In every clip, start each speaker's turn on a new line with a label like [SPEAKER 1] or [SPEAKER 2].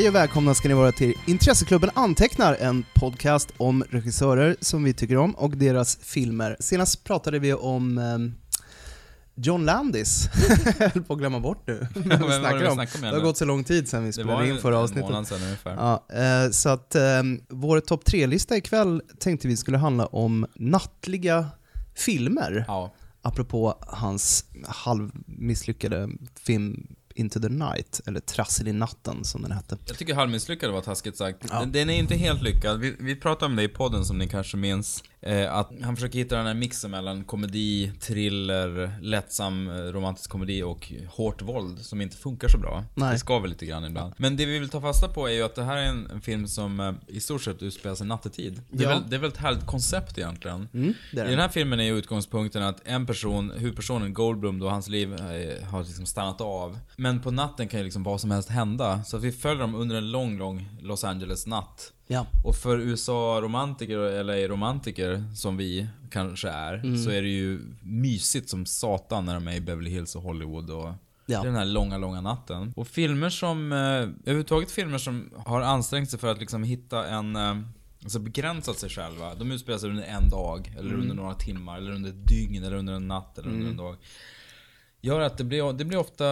[SPEAKER 1] Hej och välkomna ska ni vara till Intresseklubben Antecknar, en podcast om regissörer som vi tycker om och deras filmer. Senast pratade vi om ehm, John Landis. Jag höll på att glömma bort nu.
[SPEAKER 2] Var det
[SPEAKER 1] snackar
[SPEAKER 2] vi
[SPEAKER 1] om? Det har gått så lång tid sedan vi
[SPEAKER 2] Det
[SPEAKER 1] spelade
[SPEAKER 2] var
[SPEAKER 1] in förra
[SPEAKER 2] en
[SPEAKER 1] avsnittet.
[SPEAKER 2] månad sedan ungefär.
[SPEAKER 1] Ja, eh, så att ehm, vår topp tre-lista ikväll tänkte vi skulle handla om nattliga filmer.
[SPEAKER 2] Ja.
[SPEAKER 1] Apropå hans halvmisslyckade film Into the Night, eller Trassel i natten som den hette.
[SPEAKER 2] Jag tycker halvmisslyckad var taskigt sagt.
[SPEAKER 1] Ja.
[SPEAKER 2] Den, den är inte helt lyckad. Vi, vi pratade om det i podden som ni kanske minns. Eh, att han försöker hitta den här mixen mellan komedi, thriller, lättsam eh, romantisk komedi och hårt våld som inte funkar så bra.
[SPEAKER 1] Nej.
[SPEAKER 2] Det skaver lite grann ibland. Men det vi vill ta fasta på är ju att det här är en, en film som eh, i stort sett utspelar sig nattetid. Det är,
[SPEAKER 1] Ja.
[SPEAKER 2] väl, det är väl ett härligt koncept egentligen.
[SPEAKER 1] Mm, det är
[SPEAKER 2] I
[SPEAKER 1] den.
[SPEAKER 2] här filmen är ju utgångspunkten att en person, huvudpersonen Goldblum då, hans liv har liksom stannat av. Men på natten kan ju liksom vad som helst hända. Så vi följer dem under en lång, lång Los Angeles-natt.
[SPEAKER 1] Ja.
[SPEAKER 2] Och för USA-romantiker och LA-romantiker, som vi kanske är,
[SPEAKER 1] Mm.
[SPEAKER 2] så är det ju mysigt som satan när de är i Beverly Hills och Hollywood och
[SPEAKER 1] Ja.
[SPEAKER 2] den här långa, långa natten. Och filmer som, eh, överhuvudtaget filmer som har ansträngt sig för att liksom hitta en, eh, alltså begränsat sig själva. De utspelar sig under en dag, eller
[SPEAKER 1] Mm.
[SPEAKER 2] under några timmar, eller under ett dygn, eller under en natt, eller under en dag. Gör att det blir, det blir ofta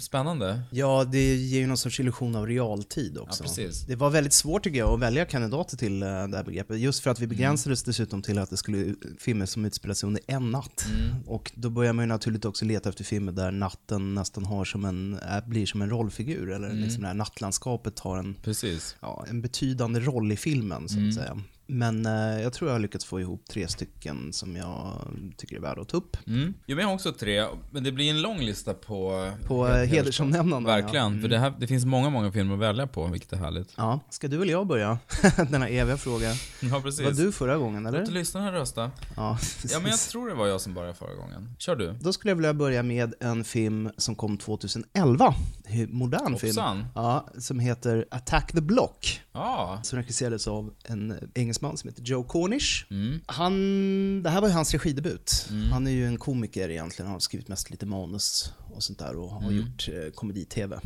[SPEAKER 2] spännande.
[SPEAKER 1] Ja, det ger ju någon sorts illusion av realtid också.
[SPEAKER 2] Ja.
[SPEAKER 1] Det var väldigt svårt tycker jag att välja kandidater till eh, det här begreppet. Just för att
[SPEAKER 2] Mm.
[SPEAKER 1] vi begränsades dessutom till att det skulle filmer som utspelar sig under en natt.
[SPEAKER 2] Mm.
[SPEAKER 1] Och då börjar man ju naturligt också leta efter filmer där natten nästan har som en, blir som en rollfigur. Eller
[SPEAKER 2] Mm.
[SPEAKER 1] liksom det här nattlandskapet har en,
[SPEAKER 2] Precis.
[SPEAKER 1] ja, en betydande roll i filmen så att
[SPEAKER 2] Mm.
[SPEAKER 1] säga. Men eh, jag tror jag har lyckats få ihop tre stycken som jag tycker är värda att ta upp.
[SPEAKER 2] Mm. Jo, men jag har också tre, men det blir en lång lista på...
[SPEAKER 1] På eh, hedersomnämnande.
[SPEAKER 2] Verkligen,
[SPEAKER 1] ja.
[SPEAKER 2] för det, här, det finns många, många filmer att välja på, vilket är härligt.
[SPEAKER 1] Ja, ska du eller jag börja? Denna eviga fråga.
[SPEAKER 2] Ja, precis.
[SPEAKER 1] Var du förra gången
[SPEAKER 2] Låt
[SPEAKER 1] eller?
[SPEAKER 2] lyssnarna rösta.
[SPEAKER 1] Ja,
[SPEAKER 2] Ja, men jag tror det var jag som började förra gången. Kör du.
[SPEAKER 1] Då skulle jag vilja börja med en film som kom 2011. En Modern film.
[SPEAKER 2] Hoppsan.
[SPEAKER 1] Ja, som heter Attack the Block.
[SPEAKER 2] Ja.
[SPEAKER 1] Som regisserades av en engelsman som heter Joe Cornish.
[SPEAKER 2] Mm.
[SPEAKER 1] Han, det här var ju hans regidebut.
[SPEAKER 2] Mm.
[SPEAKER 1] Han är ju en komiker egentligen. Han har skrivit mest lite manus och sånt där och har
[SPEAKER 2] Mm.
[SPEAKER 1] gjort eh, komedi-tv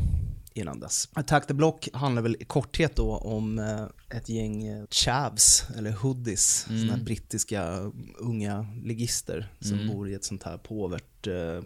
[SPEAKER 1] innan dess. Attack the Block handlar väl i korthet då om eh, ett gäng eh, chavs, eller hoodies,
[SPEAKER 2] Mm.
[SPEAKER 1] såna brittiska unga ligister som
[SPEAKER 2] Mm.
[SPEAKER 1] bor i ett sånt här påvert eh,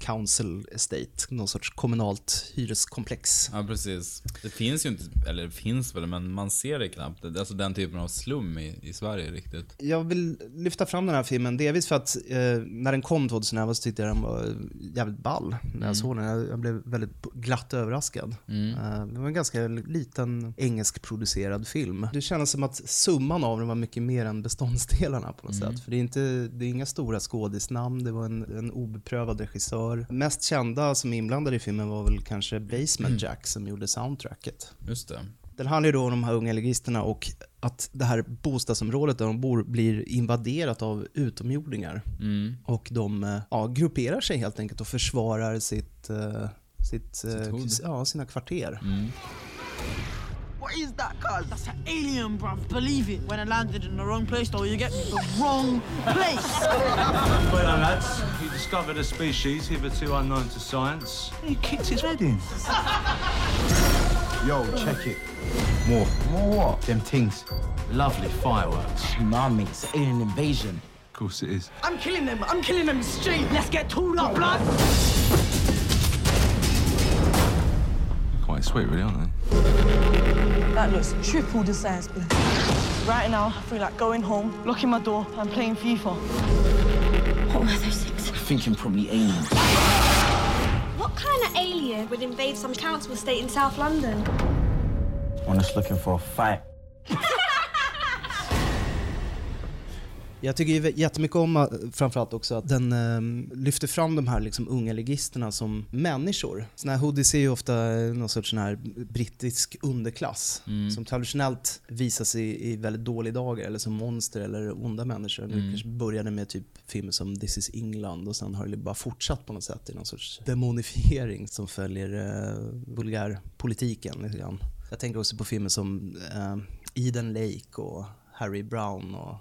[SPEAKER 1] council estate, någon sorts kommunalt hyreskomplex.
[SPEAKER 2] Ja, precis. Det finns ju inte, eller det finns väl, men man ser det knappt. Alltså den typen av slum i, i Sverige riktigt.
[SPEAKER 1] Jag vill lyfta fram den här filmen, delvis för att eh, när den kom 2011 så tyckte jag den var jävligt ball när jag såg den. Jag, jag blev väldigt glatt överraskad.
[SPEAKER 2] Mm.
[SPEAKER 1] Eh, det var en ganska liten engelskproducerad film. Det kändes som att summan av den var mycket mer än beståndsdelarna på något sätt. För det är, inte, det är inga stora skådisnamn, det var en, en obeprövad regissör. Mest kända som inblandade i filmen var väl kanske Basement Jack som gjorde soundtracket.
[SPEAKER 2] Just det.
[SPEAKER 1] Den handlar ju då om de här unga ligisterna och att det här bostadsområdet där de bor blir invaderat av utomjordingar.
[SPEAKER 2] Mm.
[SPEAKER 1] Och de eh, ja, grupperar sig helt enkelt och försvarar sitt, eh, sitt, eh,
[SPEAKER 2] hood.
[SPEAKER 1] ja, sina kvarter.
[SPEAKER 2] Mm.
[SPEAKER 3] What is that, cuz? That's an alien, bruv. Believe it. When I landed in the wrong place, though, you get me? The wrong place.
[SPEAKER 4] Well done, lads. You discovered a species hitherto unknown to science. He kicked his head in.
[SPEAKER 5] Yo, check it. More. More what? Them things.
[SPEAKER 4] Lovely fireworks.
[SPEAKER 5] Tsunami. It's alien invasion.
[SPEAKER 4] Of course it is.
[SPEAKER 3] I'm killing them. I'm killing them straight. Let's get tooled up, blood.
[SPEAKER 4] Quite sweet, really, aren't they?
[SPEAKER 6] That looks triple the size. Right now, I feel like going home, locking my door, and playing FIFA.
[SPEAKER 7] What were those things?
[SPEAKER 5] Thinking probably alien.
[SPEAKER 7] What kind of alien would invade some council estate in South London?
[SPEAKER 5] One that's looking for a fight.
[SPEAKER 1] Jag tycker ju jättemycket om eh, framförallt också att den eh, lyfter fram de här liksom unga ligisterna som människor. Såna här hoodies är ju ofta eh, någon sorts sån här brittisk underklass som traditionellt visas i, i väldigt dåliga dagar eller som monster eller onda människor. Det kanske började med typ filmer som This is England och sen har det bara fortsatt på något sätt i någon sorts demonifiering som följer eh, vulgärpolitiken lite grann. Jag tänker också på filmer som eh, Eden Lake och Harry Brown och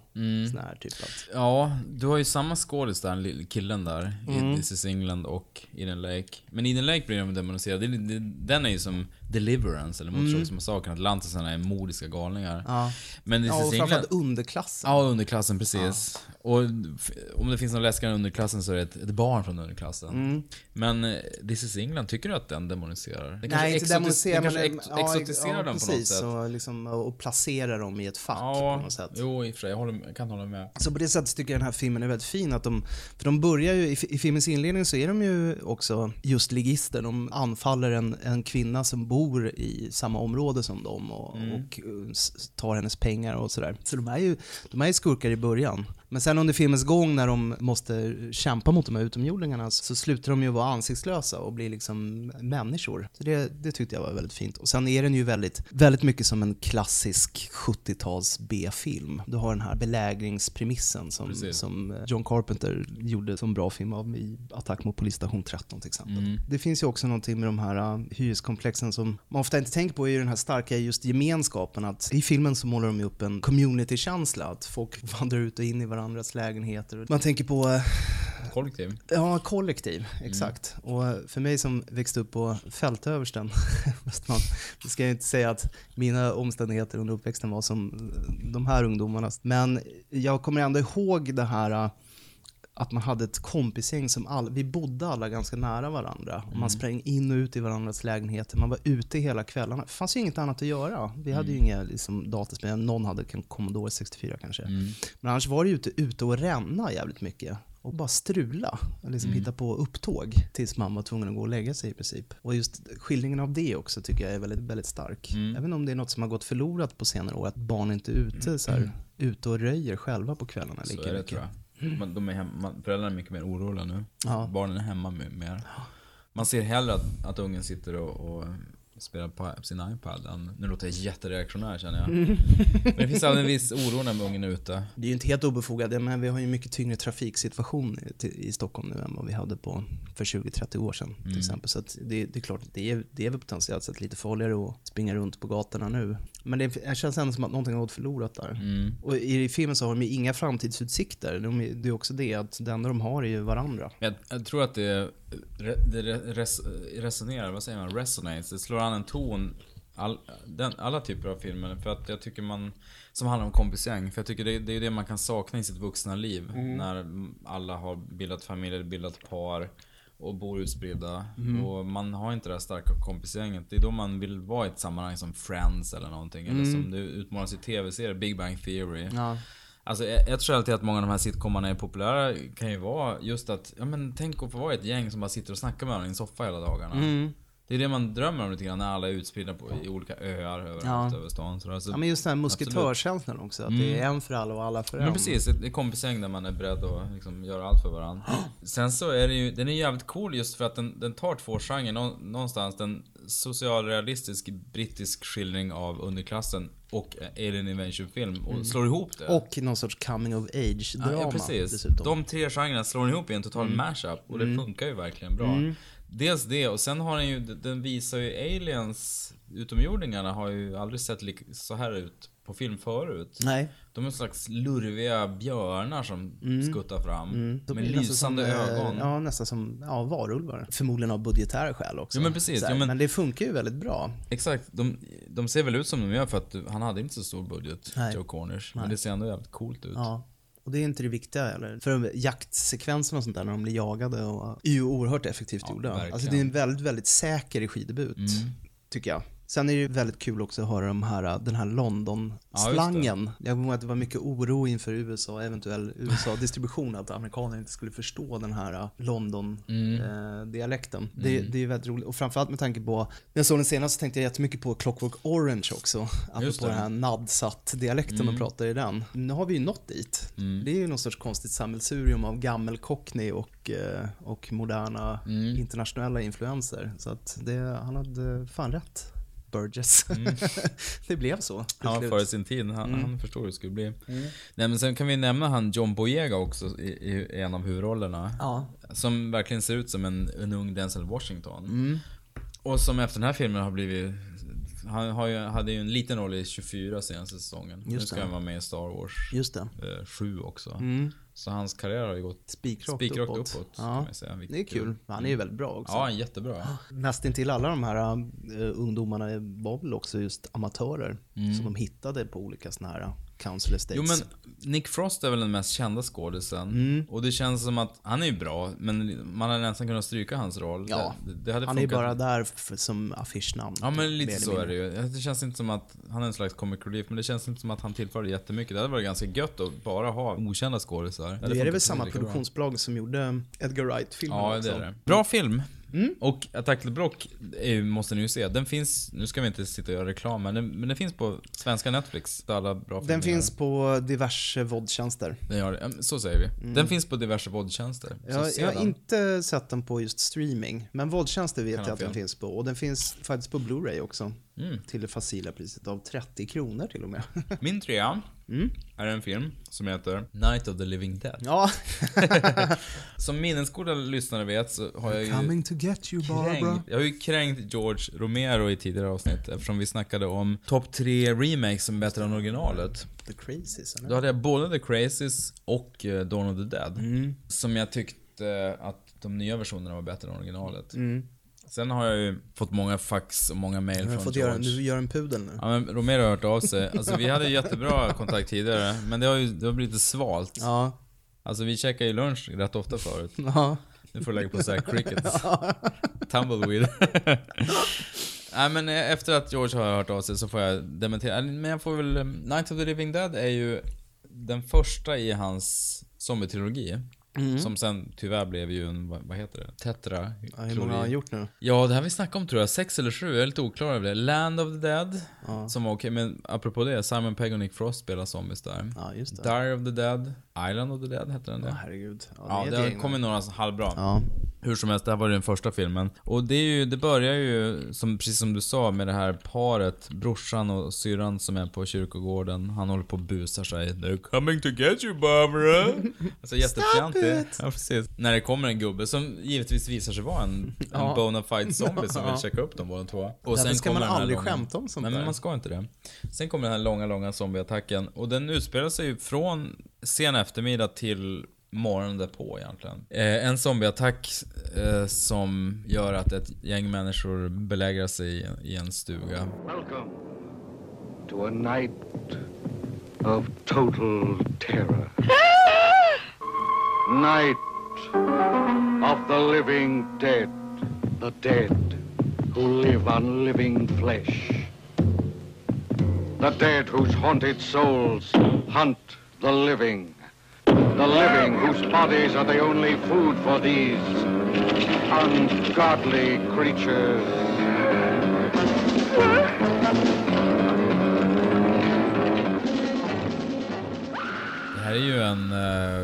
[SPEAKER 1] Sån här typ att...
[SPEAKER 2] Ja, du har ju samma skådis där, den killen där,
[SPEAKER 1] Mm.
[SPEAKER 2] i This is England och Eden Lake. Men Eden Lake blir de demoniserade. Den är ju som Deliverance, eller Motorsågsmassakern. Atlantisarna är modiska galningar.
[SPEAKER 1] Mm. Ja.
[SPEAKER 2] Men This
[SPEAKER 1] Ja, och
[SPEAKER 2] England...
[SPEAKER 1] framförallt underklassen.
[SPEAKER 2] Ja, underklassen, precis. Och f- om det finns någon läskigare än underklassen så är det ett, ett barn från underklassen.
[SPEAKER 1] Mm.
[SPEAKER 2] Men eh, This is England, tycker du att den demoniserar? Den
[SPEAKER 1] Nej, inte demoniserar,
[SPEAKER 2] den
[SPEAKER 1] men
[SPEAKER 2] kanske ex,
[SPEAKER 1] ja,
[SPEAKER 2] exotiserar
[SPEAKER 1] ja,
[SPEAKER 2] dem på något
[SPEAKER 1] precis,
[SPEAKER 2] sätt.
[SPEAKER 1] Och, liksom, och placerar dem i ett fack på
[SPEAKER 2] Ja,
[SPEAKER 1] något sätt.
[SPEAKER 2] jo i och för sig. Jag, håller, jag kan hålla med.
[SPEAKER 1] Så på det sättet tycker jag den här filmen är väldigt fin. Att de, för de börjar ju, i, i filmens inledning så är de ju också just ligister. De anfaller en, en kvinna som bor i samma område som dem och, och uh, s- tar hennes pengar och sådär. Så de är ju de är ju skurkar i början. Men sen under filmens gång när de måste kämpa mot de här utomjordingarna så slutar de ju vara ansiktslösa och blir liksom människor. Så det, det tyckte jag var väldigt fint. Och sen är den ju väldigt, väldigt mycket som en klassisk 70-tals B-film. Du har den här belägringspremissen som,
[SPEAKER 2] Precis.
[SPEAKER 1] som John Carpenter gjorde som bra film av i Attack mot polisstation 13 till exempel. Det finns ju också någonting med de här uh, hyreskomplexen som man ofta inte tänker på är ju den här starka just gemenskapen. Att I filmen så målar de ju upp en community-känsla, att folk vandrar ut och in i varandras lägenheter. Man tänker på uh,
[SPEAKER 2] Kollektiv.
[SPEAKER 1] Ja, kollektiv. Exakt. Och för mig som växte upp på Fältöversten, Västmanland, så ska jag inte säga att mina omständigheter under uppväxten var som de här ungdomarnas. Men jag kommer ändå ihåg det här äh, att man hade ett kompisgäng som all, vi bodde alla ganska nära varandra. Och man sprang in och ut i varandras lägenheter. Man var ute hela kvällarna. Det fanns ju inget annat att göra. Vi hade ju inga liksom, dataspel. Någon hade en Commodore 64 kanske. Men annars var det ju ute, ute och ränna jävligt mycket. Och bara strula. Och liksom hitta på upptåg tills man var tvungen att gå och lägga sig i princip. Och just skildringen av det också tycker jag är väldigt, väldigt stark. Även om det är något som har gått förlorat på senare år. Att barn inte är ute, så här, ute och röjer själva på kvällarna
[SPEAKER 2] Så
[SPEAKER 1] lika
[SPEAKER 2] är det
[SPEAKER 1] mycket.
[SPEAKER 2] Jag. Man, de är hemma, föräldrarna är mycket mer oroliga nu.
[SPEAKER 1] Ja.
[SPEAKER 2] Barnen är hemma mer. Man ser hellre att, att ungen sitter och, och spelar på sin iPad nu låter jag jättereaktionär känner jag. Men det finns alltid en viss oro när ungen är ute.
[SPEAKER 1] Det är ju inte helt obefogat, men vi har ju mycket tyngre trafiksituation i, Stockholm nu än vad vi hade på för 20-30 år sedan till exempel. Så att det, det är klart, att det är, det är väl potentiellt sett lite farligare att springa runt på gatorna nu. Men det det känns ändå som att någonting har gått förlorat där. Och i filmen så har de ju inga framtidsutsikter. De, är- det är också det att det enda de har är ju varandra.
[SPEAKER 2] Jag, jag tror att det, det re- res, resonerar, vad säger man, resonates. Det slår an en ton, all, den, alla typer av filmer. För att jag tycker man, som handlar om kompisgäng. För jag tycker det, det är det man kan sakna i sitt vuxna liv. När alla har bildat familj, bildat par och bor utspridda. Och man har inte det här starka kompisgänget. Det är då man vill vara i ett sammanhang som Friends eller någonting. Eller som det utmålas i tv-serier, Big Bang Theory.
[SPEAKER 1] Ja.
[SPEAKER 2] Alltså jag tror alltid att många av de här sitcomarna är populära kan ju vara just att, ja men tänk att få vara ett gäng som bara sitter och snackar med varandra i en soffa hela dagarna.
[SPEAKER 1] Mm.
[SPEAKER 2] Det är det man drömmer om lite grann när alla är utspridda på, i olika öar överallt
[SPEAKER 1] Ja.
[SPEAKER 2] över stan. Så alltså,
[SPEAKER 1] Ja, men just den här musketörkänslan också, att det är en för alla och alla för en.
[SPEAKER 2] men precis, ett, ett kompisgäng där man är beredd att liksom göra allt för varandra. Sen så är det ju, den är jävligt cool just för att den, den tar två genrer. Nå, någonstans den socialrealistisk brittisk skildring av underklassen och Alien Invasion-film och slår ihop det.
[SPEAKER 1] Och någon sorts coming of age-drama
[SPEAKER 2] Ja, ja precis.
[SPEAKER 1] dessutom.
[SPEAKER 2] De tre genrerna slår ihop i en total mashup och det funkar ju verkligen bra. Dels det och sen har den ju, den visar ju aliens, utomjordingarna har ju aldrig sett så här ut på film förut.
[SPEAKER 1] Nej.
[SPEAKER 2] De är en slags lurviga björnar som skuttar fram.
[SPEAKER 1] De
[SPEAKER 2] Med lysande
[SPEAKER 1] som, eh,
[SPEAKER 2] ögon.
[SPEAKER 1] Ja, nästan som ja, varulvar. Förmodligen av budgetära skäl också.
[SPEAKER 2] Ja, men precis. Ja, men-
[SPEAKER 1] men det funkar ju väldigt bra.
[SPEAKER 2] Exakt, de, de ser väl ut som de gör för att han hade inte så stor budget,
[SPEAKER 1] Nej.
[SPEAKER 2] Joe Cornish. Men det ser ändå jävligt coolt ut.
[SPEAKER 1] Ja. Och det är inte det viktiga heller. För jaktsekvenserna och sånt där när de blir jagade och, är ju oerhört effektivt
[SPEAKER 2] Ja,
[SPEAKER 1] gjorda.
[SPEAKER 2] verkligen.
[SPEAKER 1] Alltså det är en väldigt, väldigt säker regidebut. Tycker jag. Sen är det ju väldigt kul också att höra de här, den här London-slangen. jag kommer ihåg att det var mycket oro inför USA, eventuell USA-distribution, att amerikaner inte skulle förstå den här London-dialekten. Det, det är väldigt roligt. Och framförallt med tanke på, när jag såg den senast så tänkte jag jättemycket på Clockwork Orange också. Apropå den här Nadsat-dialekten de pratar i den. Nu har vi ju nått dit. Det är ju någon sorts konstigt sammelsurium av gammel cockney och, eh, och moderna internationella influenser. Så att det, han hade fan rätt. Burgess. det blev så.
[SPEAKER 2] Ja, före sin tid. Han, han förstod hur det skulle bli. Nej men sen kan vi nämna han John Boyega också i, i en av huvudrollerna.
[SPEAKER 1] Ja.
[SPEAKER 2] Som verkligen ser ut som en, en ung Denzel Washington.
[SPEAKER 1] Mm.
[SPEAKER 2] Och som efter den här filmen har blivit Han har ju, hade ju en liten roll i 24 senaste säsongen. nu
[SPEAKER 1] Just
[SPEAKER 2] ska
[SPEAKER 1] det.
[SPEAKER 2] han vara med i Star Wars
[SPEAKER 1] Just det.
[SPEAKER 2] eh, 7 också.
[SPEAKER 1] Mm.
[SPEAKER 2] Så hans karriär har ju gått
[SPEAKER 1] Spikrakt uppåt.
[SPEAKER 2] uppåt.
[SPEAKER 1] Ja.
[SPEAKER 2] säga, vilket
[SPEAKER 1] Det är kul. Han är ju väldigt bra också.
[SPEAKER 2] Ja, han är jättebra.
[SPEAKER 1] Nästintill alla de här uh, ungdomarna var väl också just amatörer. Som de hittade på olika såna här council estates.
[SPEAKER 2] Jo men Nick Frost är väl den mest kända skådisen.
[SPEAKER 1] Mm.
[SPEAKER 2] Och det känns som att, han är ju bra, men man hade nästan kunnat stryka hans roll.
[SPEAKER 1] Ja,
[SPEAKER 2] det, det
[SPEAKER 1] han är ju
[SPEAKER 2] funkat.
[SPEAKER 1] bara där f- som affischnamn.
[SPEAKER 2] Ja men lite så är det ju. Det känns inte som att, han är en slags comic relief, men det känns inte som att han tillförde jättemycket. Det hade varit ganska gött att bara ha okända skådisar. Det
[SPEAKER 1] Det är det
[SPEAKER 2] funkat
[SPEAKER 1] väl samma produktionsbolag som gjorde Edgar Wright-filmen
[SPEAKER 2] Ja, det är det. Bra film.
[SPEAKER 1] Mm.
[SPEAKER 2] Och Attack the Block är, måste ni ju se. Den finns, nu ska vi inte sitta och göra reklam, men den, men den finns på svenska Netflix. Alla bra
[SPEAKER 1] Den finns på diverse vodtjänster.
[SPEAKER 2] Så säger vi. Den finns på diverse vodtjänster.
[SPEAKER 1] Jag, jag har inte sett den på just streaming, men vodtjänster vet jag att den finns på. Och den finns faktiskt på Blu-ray också.
[SPEAKER 2] Mm.
[SPEAKER 1] Till det facila priset av 30 kronor till och med.
[SPEAKER 2] Min trea
[SPEAKER 1] Mm.
[SPEAKER 2] är en film som heter Night of the Living Dead.
[SPEAKER 1] ja.
[SPEAKER 2] Som minnesgoda lyssnare vet så har jag ju
[SPEAKER 1] to get you
[SPEAKER 2] kränkt, jag har ju kränkt George Romero i tidigare avsnitt eftersom vi snackade om topp tre remakes som är bättre än originalet.
[SPEAKER 1] The Crazies, eller?
[SPEAKER 2] Då hade jag både The Crazies och eh, Dawn of the Dead.
[SPEAKER 1] Mm.
[SPEAKER 2] Som jag tyckte att de nya versionerna var bättre än originalet.
[SPEAKER 1] Mm.
[SPEAKER 2] Sen har jag ju fått många fax och många mail från
[SPEAKER 1] fått
[SPEAKER 2] George.
[SPEAKER 1] göra, du gör en pudel nu.
[SPEAKER 2] Ja men Romero har hört av sig. Alltså vi hade jättebra kontakt tidigare, men det har ju det har blivit lite svalt.
[SPEAKER 1] Ja.
[SPEAKER 2] Alltså vi käkade ju lunch rätt ofta förut.
[SPEAKER 1] Ja.
[SPEAKER 2] Nu får du lägga på såhär crickets. Tumbleweed. Nej men eh, efter att George har hört av sig så får jag dementera. Eller, Men jag får väl... eh, Night of the Living Dead är ju den första i hans zombie-trilogi.
[SPEAKER 1] Mm.
[SPEAKER 2] Som sen tyvärr blev ju en, vad, heter det? Tetra?
[SPEAKER 1] Ja, hur många har han gjort nu?
[SPEAKER 2] Ja, det här vi snackade om tror jag, sex eller sju, jag är lite oklar över det. Land of the Dead,
[SPEAKER 1] Ja.
[SPEAKER 2] som var okej, men apropå det, Simon Pegg och Nick Frost spelar zombies där.
[SPEAKER 1] Ja, just det.
[SPEAKER 2] Diary of the Dead, Island of the Dead hette den
[SPEAKER 1] Ja,
[SPEAKER 2] det?
[SPEAKER 1] herregud. Ja,
[SPEAKER 2] Ja,
[SPEAKER 1] är
[SPEAKER 2] det har
[SPEAKER 1] gäng
[SPEAKER 2] kommit
[SPEAKER 1] nu.
[SPEAKER 2] några halvbra.
[SPEAKER 1] Ja.
[SPEAKER 2] Hur som helst, det här var ju den första filmen. Och det är ju, det börjar ju, som, precis som du sa, med det här paret, brorsan och syrran som är på kyrkogården. Han håller på och busar sig. They're coming to get you Barbara. alltså jättefjantigt. Ja, precis. När det kommer en gubbe som givetvis visar sig vara en, en
[SPEAKER 1] Ja.
[SPEAKER 2] bona fide zombie som vill
[SPEAKER 1] Ja.
[SPEAKER 2] checka upp dem båda två. Och
[SPEAKER 1] Därför ska
[SPEAKER 2] kommer
[SPEAKER 1] man
[SPEAKER 2] den här
[SPEAKER 1] aldrig
[SPEAKER 2] långa-
[SPEAKER 1] skämta om sånt
[SPEAKER 2] Nej men
[SPEAKER 1] där.
[SPEAKER 2] man ska inte det. Sen kommer den här långa, långa zombieattacken. Och den utspelar sig ju från sen eftermiddag till morgonen därpå egentligen. Eh, en zombieattack eh, som gör att ett gäng människor belägrar sig i, i en stuga.
[SPEAKER 8] Welcome to a night of total terror. night of the living dead. The dead who live on living flesh. The dead whose haunted souls hunt the living. The living whose bodies are the only food for these ungodly creatures.
[SPEAKER 2] Här är ju en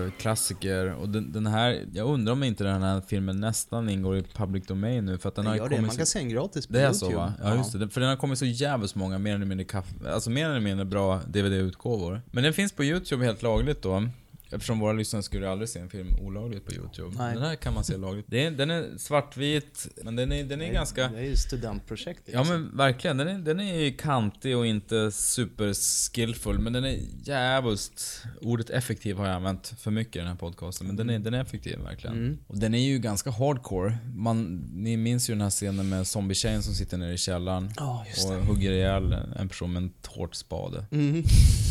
[SPEAKER 2] eh, klassiker och den, den här, jag undrar om inte den här filmen nästan ingår i public domain nu för att den har
[SPEAKER 1] gör det. Man
[SPEAKER 2] så-
[SPEAKER 1] kan se den gratis på
[SPEAKER 2] Det är
[SPEAKER 1] YouTube.
[SPEAKER 2] så va? Ja just det, för den har kommit så jävligt många mer eller mindre alltså mer eller mindre bra DVD-utgåvor. Men den finns på YouTube helt lagligt då. Eftersom våra lyssnare skulle aldrig se en film olagligt på YouTube.
[SPEAKER 1] Nej.
[SPEAKER 2] Den här kan man se lagligt. Det är, den är svartvit, men den är, den är ganska...
[SPEAKER 1] Det är ju studentprojekt.
[SPEAKER 2] Ja men verkligen, den är, den är kantig och inte super skillful men den är jävligt... Ordet effektiv har jag använt för mycket i den här podcasten, men den är, den är effektiv verkligen.
[SPEAKER 1] Mm.
[SPEAKER 2] Och den är ju ganska hardcore. Man, ni minns ju den här scenen med zombie-tjejen som sitter nere i källaren
[SPEAKER 1] just
[SPEAKER 2] och
[SPEAKER 1] det.
[SPEAKER 2] hugger ihjäl en person med en tårtspade.
[SPEAKER 1] Mm.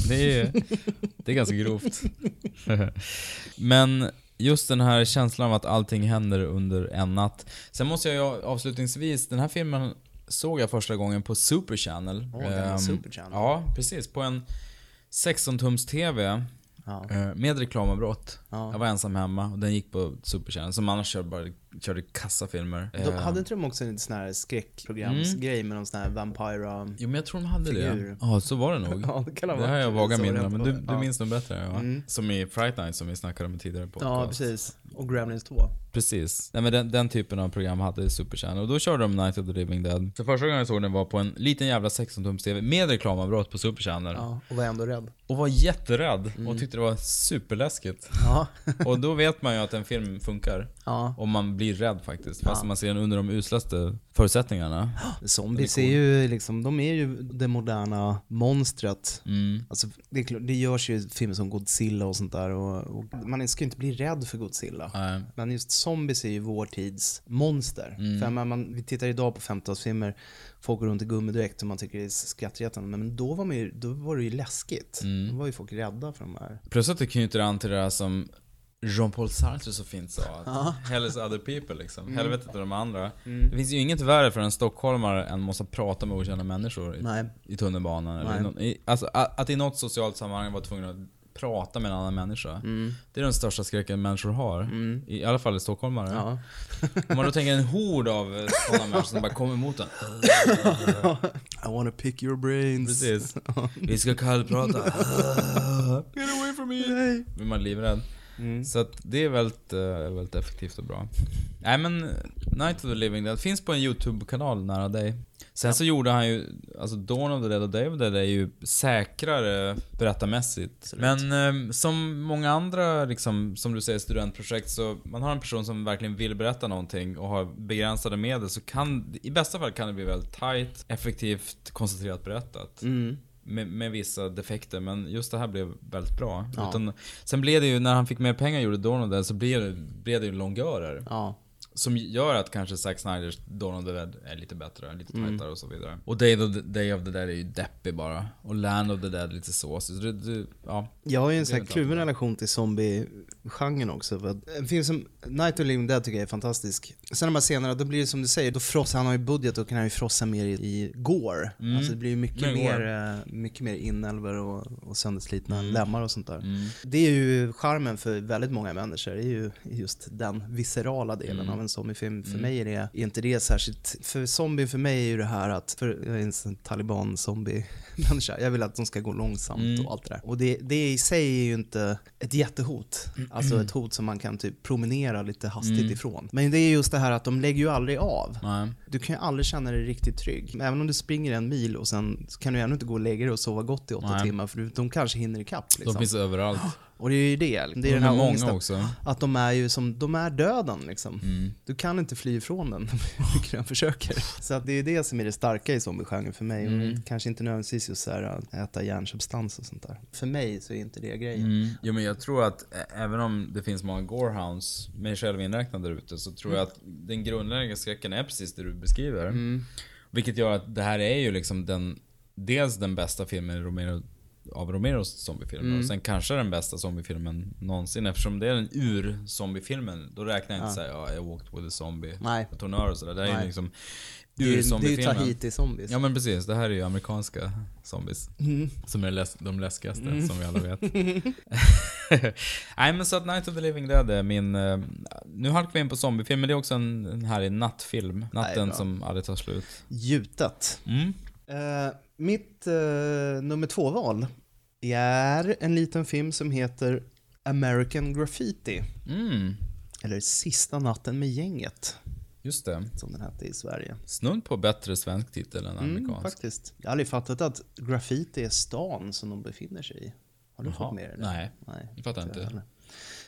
[SPEAKER 2] Det är, det är ganska grovt. Men just den här känslan av att allting händer under en natt. Sen måste jag ju avslutningsvis, den här filmen såg jag första gången på Super Channel.
[SPEAKER 1] Gamla
[SPEAKER 2] Ehm,
[SPEAKER 1] Super Channel.
[SPEAKER 2] Ja, precis. På en 16-tums TV.
[SPEAKER 1] Ja.
[SPEAKER 2] eh, Med reklamavbrott.
[SPEAKER 1] Ja.
[SPEAKER 2] Jag var ensam hemma och den gick på Super Channel. Som annars körde, bara, körde kassafilmer.
[SPEAKER 1] De,
[SPEAKER 2] Eh,
[SPEAKER 1] hade inte de också en sån här skräckprogramsgrej
[SPEAKER 2] Mm.
[SPEAKER 1] med någon sån här Vampira...
[SPEAKER 2] Jo men jag tror de hade
[SPEAKER 1] Figur.
[SPEAKER 2] det. Ja, så var det nog.
[SPEAKER 1] Ja, det kan ha
[SPEAKER 2] det har jag vaga minnen men
[SPEAKER 1] på-
[SPEAKER 2] du, du
[SPEAKER 1] ja.
[SPEAKER 2] minns nog bättre ja.
[SPEAKER 1] Mm.
[SPEAKER 2] Som i Fright Night som vi snackade om tidigare podcast.
[SPEAKER 1] Ja, precis. Och Gremlins 2.
[SPEAKER 2] Precis. Nej men den, den typen av program hade Super Channel och då körde de Night of the Living Dead. Så första gången jag såg den var på en liten jävla 16-tums TV med reklamavbrott på Super Channel.
[SPEAKER 1] Ja, och var ändå rädd.
[SPEAKER 2] Och var jätterädd och tyckte det var superläskigt.
[SPEAKER 1] Ja.
[SPEAKER 2] och då vet man ju att en film funkar.
[SPEAKER 1] Ja.
[SPEAKER 2] Om man blir rädd faktiskt. Fast man ser den under de uslaste förutsättningarna.
[SPEAKER 1] Zombies är ju liksom, de är ju det moderna monstret.
[SPEAKER 2] Mm.
[SPEAKER 1] Alltså, det, är klart, det görs ju filmer som Godzilla och sånt där och, och man ska ju inte bli rädd för Godzilla.
[SPEAKER 2] Nej.
[SPEAKER 1] Men just zombies är ju vår tids monster. För man, man, vi tittar idag på 50-talsfilmer, folk går runt i gummidräkt och man tycker det är skrattretande. Men då var, man ju, då var det ju läskigt. Då var ju folk rädda för de här.
[SPEAKER 2] Plus att det knyter an till det här som Jean-Paul Sartre så fint sa. Att Hell is other people liksom.
[SPEAKER 1] Mm.
[SPEAKER 2] Helvetet är de andra. Det finns ju inget värre för en stockholmare än att måste prata med okända människor i, i tunnelbanan. Eller i, alltså att, att i något socialt sammanhang vara tvungen att prata med en annan människa.
[SPEAKER 1] Mm.
[SPEAKER 2] Det är den största skräcken människor har. I, I alla fall i stockholmare.
[SPEAKER 1] Ja.
[SPEAKER 2] Om man då tänker en hord av sådana människor som bara kommer emot en.
[SPEAKER 1] I wanna pick your brains.
[SPEAKER 2] Precis. Vi ska kallprata. Get away from me! Blir man livrädd. Så att det är väldigt, eh, väldigt effektivt och bra. Nej men, Night of the Living Dead finns på en YouTube-kanal nära dig. Sen så gjorde han ju, alltså Dawn of the Dead och Day of the Dead är ju säkrare berättarmässigt. Men eh, som många andra, liksom, som du säger, studentprojekt, så man har en person som verkligen vill berätta någonting och har begränsade medel, så kan, i bästa fall kan det bli väldigt tight, effektivt, koncentrerat berättat. Med, med vissa defekter, men just det här blev väldigt bra.
[SPEAKER 1] Ja.
[SPEAKER 2] Utan, sen blev det ju, när han fick mer pengar och gjorde Dawn of the Dead, så blev det, blev det ju longörer.
[SPEAKER 1] Ja.
[SPEAKER 2] Som gör att kanske Zack Snyders Dawn of the Dead är lite bättre, lite
[SPEAKER 1] Mm.
[SPEAKER 2] tajtare och så vidare. Och Day of, the, Day of the Dead är ju deppig bara. Och Land of the Dead lite såsig. Så det, det, ja.
[SPEAKER 1] Jag har ju en sån här kluven relation till zombie-genren också. För en film som Night of the Living Dead tycker jag är fantastisk. Sen de här scenerna, då blir det som du säger, då frossar han har ju budget, då kan han ju frossa mer i, i gore. Alltså det blir ju mycket
[SPEAKER 2] Mer
[SPEAKER 1] mer,
[SPEAKER 2] gore.
[SPEAKER 1] eh, mycket mer inälvor och, och sönderslitna
[SPEAKER 2] Mm.
[SPEAKER 1] lemmar och sånt där. Det är ju charmen för väldigt många människor, det är ju just den viscerala delen
[SPEAKER 2] Mm.
[SPEAKER 1] av en zombiefilm. För mig är det är inte det särskilt, för zombie för mig är ju det här att, för jag är en taliban-zombie-människa, jag vill att de ska gå långsamt
[SPEAKER 2] Mm.
[SPEAKER 1] och allt det där. Och det, det i sig är ju inte ett jättehot, alltså ett hot som man kan typ promenera lite hastigt
[SPEAKER 2] Mm.
[SPEAKER 1] ifrån. Men det är just det här att de lägger ju aldrig av.
[SPEAKER 2] Nej.
[SPEAKER 1] Du kan ju aldrig känna dig riktigt trygg. Även om du springer en mil och sen kan du ändå inte gå och lägga dig och sova gott i åtta
[SPEAKER 2] Nej.
[SPEAKER 1] timmar för de kanske hinner ikapp. Liksom.
[SPEAKER 2] De finns överallt.
[SPEAKER 1] Och det är ju det. Det är
[SPEAKER 2] De
[SPEAKER 1] den
[SPEAKER 2] är
[SPEAKER 1] här
[SPEAKER 2] många också.
[SPEAKER 1] Att de är ju som, de är döden liksom.
[SPEAKER 2] Mm.
[SPEAKER 1] Du kan inte fly ifrån den hur mycket den försöker. Så att det är det som är det starka i zombiegenren för mig.
[SPEAKER 2] Mm.
[SPEAKER 1] Och kanske inte nödvändigtvis just så här att äta järnsubstans och sånt där. För mig så är inte det grejen.
[SPEAKER 2] Mm. Jo men jag tror att även om det finns många gorehounds, mig själv inräknad där ute, så tror jag att den grundläggande skräcken är precis det du beskriver.
[SPEAKER 1] Mm.
[SPEAKER 2] Vilket gör att det här är ju liksom den, dels den bästa filmen i Romero, av Romeros zombiefilmer,
[SPEAKER 1] Mm.
[SPEAKER 2] och sen kanske den bästa zombiefilmen någonsin. Eftersom det är den ur zombiefilmen, då räknar jag inte såhär, ja, jag walked with a zombie,
[SPEAKER 1] Nej.
[SPEAKER 2] tonör och sådär. Det här är ju
[SPEAKER 1] Nej.
[SPEAKER 2] liksom
[SPEAKER 1] Det är,
[SPEAKER 2] ur
[SPEAKER 1] ju- det är ju
[SPEAKER 2] zombiefilmen.
[SPEAKER 1] Tahiti-zombies.
[SPEAKER 2] Ja men precis, det här är ju amerikanska zombies.
[SPEAKER 1] Mm.
[SPEAKER 2] Som är läs- de läskigaste, som vi alla vet. Nej men så att Night of the Living Dead är min... eh, nu halkar vi in på zombiefilm, men det är också en, en härlig nattfilm. Natten
[SPEAKER 1] bra.
[SPEAKER 2] som aldrig tar slut.
[SPEAKER 1] Gjutet.
[SPEAKER 2] Mm.
[SPEAKER 1] Eh, mitt eh, nummer två-val är en liten film som heter American Graffiti.
[SPEAKER 2] Mm,
[SPEAKER 1] Eller Sista natten med gänget,
[SPEAKER 2] just det.
[SPEAKER 1] som den hette i Sverige.
[SPEAKER 2] Snudd på bättre svensk titel än
[SPEAKER 1] Mm,
[SPEAKER 2] amerikansk.
[SPEAKER 1] faktiskt. Jag har aldrig fattat att graffiti är stan som de befinner sig i. Har du
[SPEAKER 2] Jaha,
[SPEAKER 1] fått med det?
[SPEAKER 2] nej.
[SPEAKER 1] nej
[SPEAKER 2] Jag fattar inte.
[SPEAKER 1] jag heller.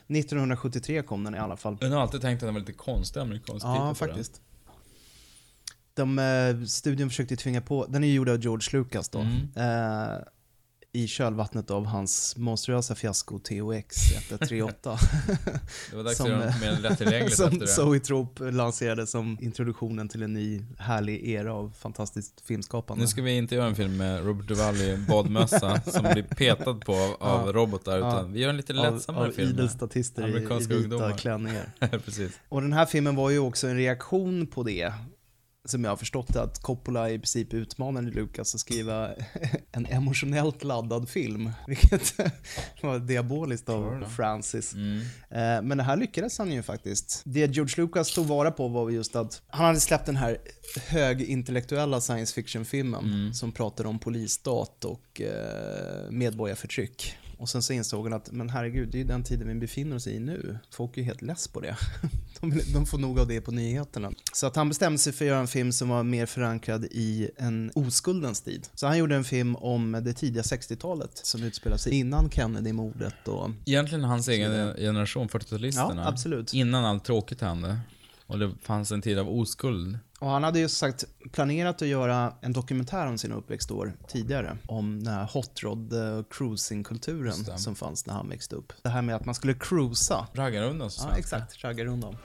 [SPEAKER 1] 1973 kom den i alla fall.
[SPEAKER 2] Jag har alltid tänkt att den var lite konstig amerikansk titel
[SPEAKER 1] Ja, faktiskt. De, eh, studion försökte tvinga på, den är gjord av George Lucas då.
[SPEAKER 2] Mm.
[SPEAKER 1] Eh, I kölvattnet av hans monstruösa fiasko THX 1138.
[SPEAKER 2] Den. Det var dags
[SPEAKER 1] Som,
[SPEAKER 2] att göra något mer lättillgängligt efter
[SPEAKER 1] som
[SPEAKER 2] det.
[SPEAKER 1] Zoetrope lanserade som introduktionen till en ny härlig era av fantastiskt filmskapande.
[SPEAKER 2] Nu ska vi inte göra en film med Robert Duvall i badmössa som blir petad på av, av robotar, utan vi gör en lite
[SPEAKER 1] av,
[SPEAKER 2] lättsammare
[SPEAKER 1] av
[SPEAKER 2] film.
[SPEAKER 1] idel statister i, i vita
[SPEAKER 2] ungdomar.
[SPEAKER 1] klänningar.
[SPEAKER 2] Precis.
[SPEAKER 1] Och den här filmen var ju också en reaktion på det. Som jag har förstått det, att Coppola i princip utmanade Lucas att skriva en emotionellt laddad film. Vilket var diaboliskt av Francis.
[SPEAKER 2] Mm.
[SPEAKER 1] Eh, Men det här lyckades han ju faktiskt. Det George Lucas tog vara på var just att han hade släppt den här högintellektuella science fiction-filmen
[SPEAKER 2] Mm.
[SPEAKER 1] som pratade om polisstat och eh, medborgarförtryck. Och sen så insåg han att, men herregud, det är ju den tiden vi befinner oss i nu. Folk är ju helt less på det. De, får nog av det på nyheterna. Så att han bestämde sig för att göra en film som var mer förankrad i en oskuldens tid. Så han gjorde en film om det tidiga 60-talet som utspelar sig innan Kennedy-mordet och
[SPEAKER 2] Egentligen hans egen generation, 40-talisterna.
[SPEAKER 1] Ja, absolut.
[SPEAKER 2] Innan allt tråkigt hände. Och det fanns en tid av oskuld.
[SPEAKER 1] Och han hade ju sagt planerat att göra en dokumentär om sina uppväxtår tidigare. Om den här hot rod eh, cruising-kulturen som fanns när han växte upp. Det här med att man skulle cruisa.
[SPEAKER 2] Raggarrundan så
[SPEAKER 1] Ja, exakt. Raggarrundan.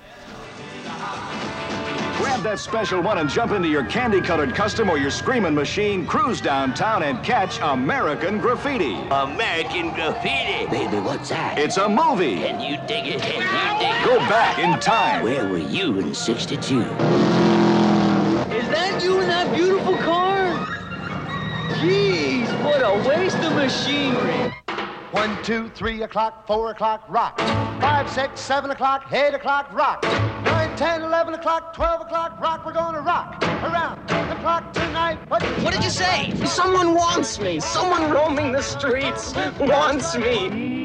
[SPEAKER 9] Grab that special one and jump into your candy colored custom or your screaming machine, cruise downtown and catch American Graffiti.
[SPEAKER 10] American Graffiti. Baby, what's that?
[SPEAKER 9] It's a movie.
[SPEAKER 10] Can you dig it? Can you dig it?
[SPEAKER 9] Go back in time.
[SPEAKER 10] Where were you in 62? That you in that beautiful car? Jeez, what a waste of machinery.
[SPEAKER 11] One, two, three o'clock, four o'clock, rock. Five, six, seven o'clock, eight o'clock, rock. Nine, ten, eleven o'clock, twelve o'clock, rock. We're gonna rock around the clock tonight. What,
[SPEAKER 10] What did you say? Someone wants me. Someone roaming the streets wants me.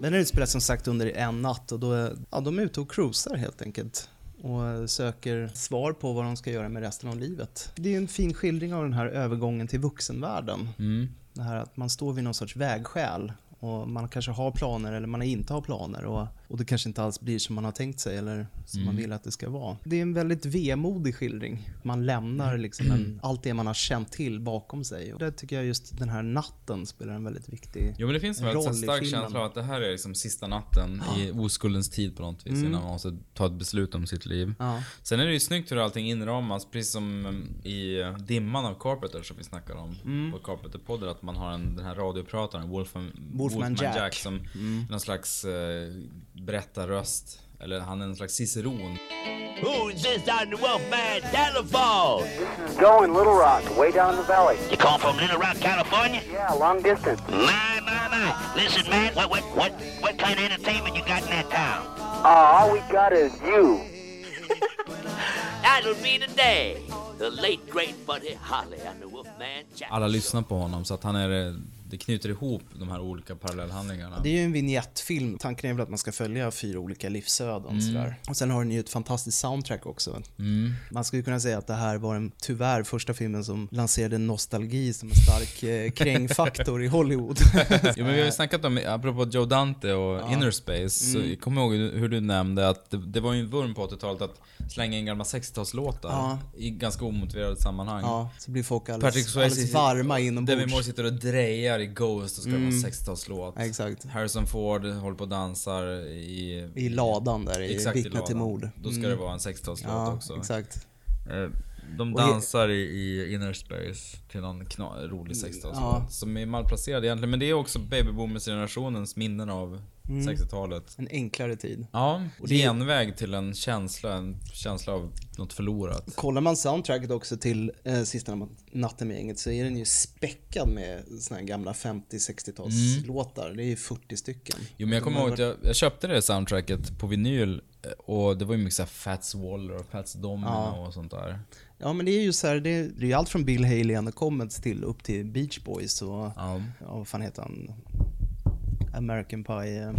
[SPEAKER 1] Den utspelar som sagt under en natt och då är, ja, de är ute och cruisar helt enkelt. Och söker svar på vad de ska göra med resten av livet. Det är en fin skildring av den här övergången till vuxenvärlden.
[SPEAKER 2] Mm.
[SPEAKER 1] Det här att man står vid någon sorts vägskäl och man kanske har planer eller man inte har planer och, och det kanske inte alls blir som man har tänkt sig eller som
[SPEAKER 2] Mm.
[SPEAKER 1] man vill att det ska vara. Det är en väldigt vemodig skildring. Man lämnar liksom en, allt det man har känt till bakom sig. Och där tycker jag just den här natten spelar en väldigt viktig
[SPEAKER 2] Jo men det finns en väldigt stark känsla av att det här är liksom sista natten i oskuldens tid på något vis
[SPEAKER 1] Mm.
[SPEAKER 2] innan man måste ta ett beslut om sitt liv.
[SPEAKER 1] Ja.
[SPEAKER 2] Sen är det ju snyggt hur allting inramas, precis som mm, i eh, dimman av Carpenter som vi snackar om
[SPEAKER 1] Mm.
[SPEAKER 2] på Carpenter-podden, att man har en, den här radioprataren, Wolfman,
[SPEAKER 1] Wolfman Jack.
[SPEAKER 2] som
[SPEAKER 1] Mm.
[SPEAKER 2] någon slags eh, berättarröst, eller han är en slags ciceron.
[SPEAKER 10] Who's this on the Wolfman telephone?
[SPEAKER 12] Going Little Rock, way down the valley.
[SPEAKER 10] You call from Little Rock, California?
[SPEAKER 12] Yeah, long distance.
[SPEAKER 10] My, my, my. Listen, man, what, what, what, what kind of entertainment you got in that town?
[SPEAKER 12] Uh, all we got is you.
[SPEAKER 10] That'll be the day. The late, great Buddy Holly and the Wolfman Jack.
[SPEAKER 2] Alla lyssnar på honom så att han är, eh, det knyter ihop de här olika parallellhandlingarna.
[SPEAKER 1] Det är ju en vignettfilm. Tanken är väl att man ska följa fyra olika livsöden.
[SPEAKER 2] Mm.
[SPEAKER 1] Sådär. Och sen har den ju ett fantastiskt soundtrack också.
[SPEAKER 2] Mm.
[SPEAKER 1] Man skulle kunna säga att det här var den tyvärr första filmen som lanserade nostalgi som en stark eh, krängfaktor i Hollywood.
[SPEAKER 2] jo men vi har ju snackat om, apropå Joe Dante och
[SPEAKER 1] Ja.
[SPEAKER 2] Inner Space, så
[SPEAKER 1] Mm.
[SPEAKER 2] jag kommer ihåg hur du nämnde att det, det var ju en vurm på 80-talet att slänga in gamla 60-talslåtar
[SPEAKER 1] Ja.
[SPEAKER 2] i ganska omotiverade sammanhang.
[SPEAKER 1] Ja, så blir folk alldeles,
[SPEAKER 2] Patrick Swayze
[SPEAKER 1] alldeles varma inombords.
[SPEAKER 2] Demi Moore sitter och drejar i Ghost och ska
[SPEAKER 1] Mm.
[SPEAKER 2] vara en 60-talslåt.
[SPEAKER 1] Exakt.
[SPEAKER 2] Harrison Ford håller på och dansar i...
[SPEAKER 1] I ladan där, i
[SPEAKER 2] Exakt,
[SPEAKER 1] Vittne till mord.
[SPEAKER 2] Då ska
[SPEAKER 1] Mm.
[SPEAKER 2] det vara en 60-talslåt
[SPEAKER 1] Ja,
[SPEAKER 2] också.
[SPEAKER 1] exakt.
[SPEAKER 2] Eh, De dansar i, i Inner Space till någon rolig 60-talslåt.
[SPEAKER 1] Ja.
[SPEAKER 2] Som är malplacerad egentligen, men det är också babyboomers-generationens minnen av
[SPEAKER 1] Mm.
[SPEAKER 2] 60-talet.
[SPEAKER 1] En enklare tid.
[SPEAKER 2] Ja,
[SPEAKER 1] Och det-
[SPEAKER 2] genväg till en känsla, en känsla av något förlorat.
[SPEAKER 1] Kollar man soundtracket också till eh, Sista natten med gänget så är den ju späckad med såna här gamla 50-60-talslåtar. Det är ju 40 stycken.
[SPEAKER 2] Jo men jag kommer
[SPEAKER 1] har
[SPEAKER 2] ihåg att jag, jag köpte det soundtracket på vinyl eh, och det var ju mycket såhär Fats Waller och Fats Domino
[SPEAKER 1] Ja.
[SPEAKER 2] och sånt där.
[SPEAKER 1] Ja men det är ju så här, det är, det är ju allt från Bill Haley and the Comets till upp till Beach Boys och, ja. vad fan heter han? American Pie. eh,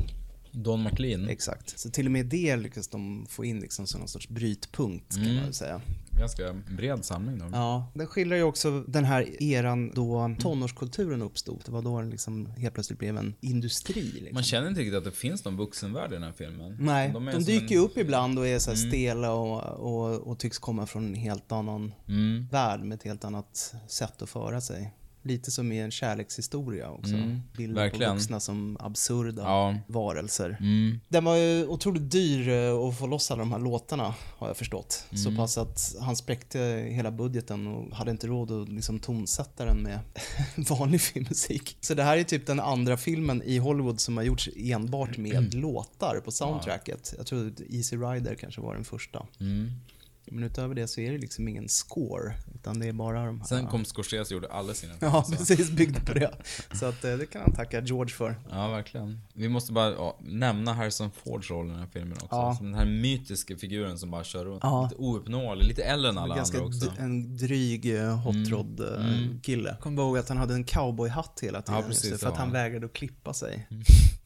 [SPEAKER 2] Don McLean.
[SPEAKER 1] Exakt. Så till och med det lyckas de få in liksom som någon sorts brytpunkt kan
[SPEAKER 2] Mm.
[SPEAKER 1] man väl säga.
[SPEAKER 2] Ganska bred samling då.
[SPEAKER 1] Ja, den skildrar ju också den här eran då tonårskulturen uppstod. Det var då den liksom helt plötsligt blev en industri. Liksom.
[SPEAKER 2] Man känner inte riktigt att det finns någon vuxenvärld i den här filmen.
[SPEAKER 1] Nej, de,
[SPEAKER 2] som
[SPEAKER 1] dyker
[SPEAKER 2] en-
[SPEAKER 1] ju upp ibland och är så
[SPEAKER 2] Mm.
[SPEAKER 1] stela och, och, och tycks komma från en helt annan
[SPEAKER 2] Mm.
[SPEAKER 1] värld med ett helt annat sätt att föra sig. Lite som i en kärlekshistoria också.
[SPEAKER 2] Mm,
[SPEAKER 1] Bilder
[SPEAKER 2] verkligen.
[SPEAKER 1] på vuxna som absurda
[SPEAKER 2] Ja.
[SPEAKER 1] varelser.
[SPEAKER 2] Mm.
[SPEAKER 1] Den var ju otroligt dyr eh, att få loss alla de här låtarna har jag förstått. Så
[SPEAKER 2] Mm.
[SPEAKER 1] pass att han spräckte hela budgeten och hade inte råd att liksom tonsätta den med vanlig filmmusik. Så det här är typ den andra filmen i Hollywood som har gjorts enbart med låtar på soundtracket. Jag tror Easy Rider kanske var den första.
[SPEAKER 2] Mm.
[SPEAKER 1] Men utöver det så är det liksom ingen score, utan det är bara de här...
[SPEAKER 2] Sen kom Scorsese och gjorde alla sina
[SPEAKER 1] Ja,
[SPEAKER 2] så.
[SPEAKER 1] precis, byggde på det. Så att eh, det kan han tacka George för.
[SPEAKER 2] Ja, verkligen. Vi måste bara ja, nämna Harrison Fords roll i den här filmen också.
[SPEAKER 1] Ja.
[SPEAKER 2] Den här mytiska figuren som bara kör runt.
[SPEAKER 1] Ja.
[SPEAKER 2] Lite ouppnåelig, lite äldre än alla
[SPEAKER 1] ganska
[SPEAKER 2] andra också.
[SPEAKER 1] en dryg eh, hot rod eh,
[SPEAKER 2] Mm.
[SPEAKER 1] kille. Kommer ihåg att han hade en cowboyhatt hela tiden.
[SPEAKER 2] Ja, precis,
[SPEAKER 1] för att han vägrade att klippa sig.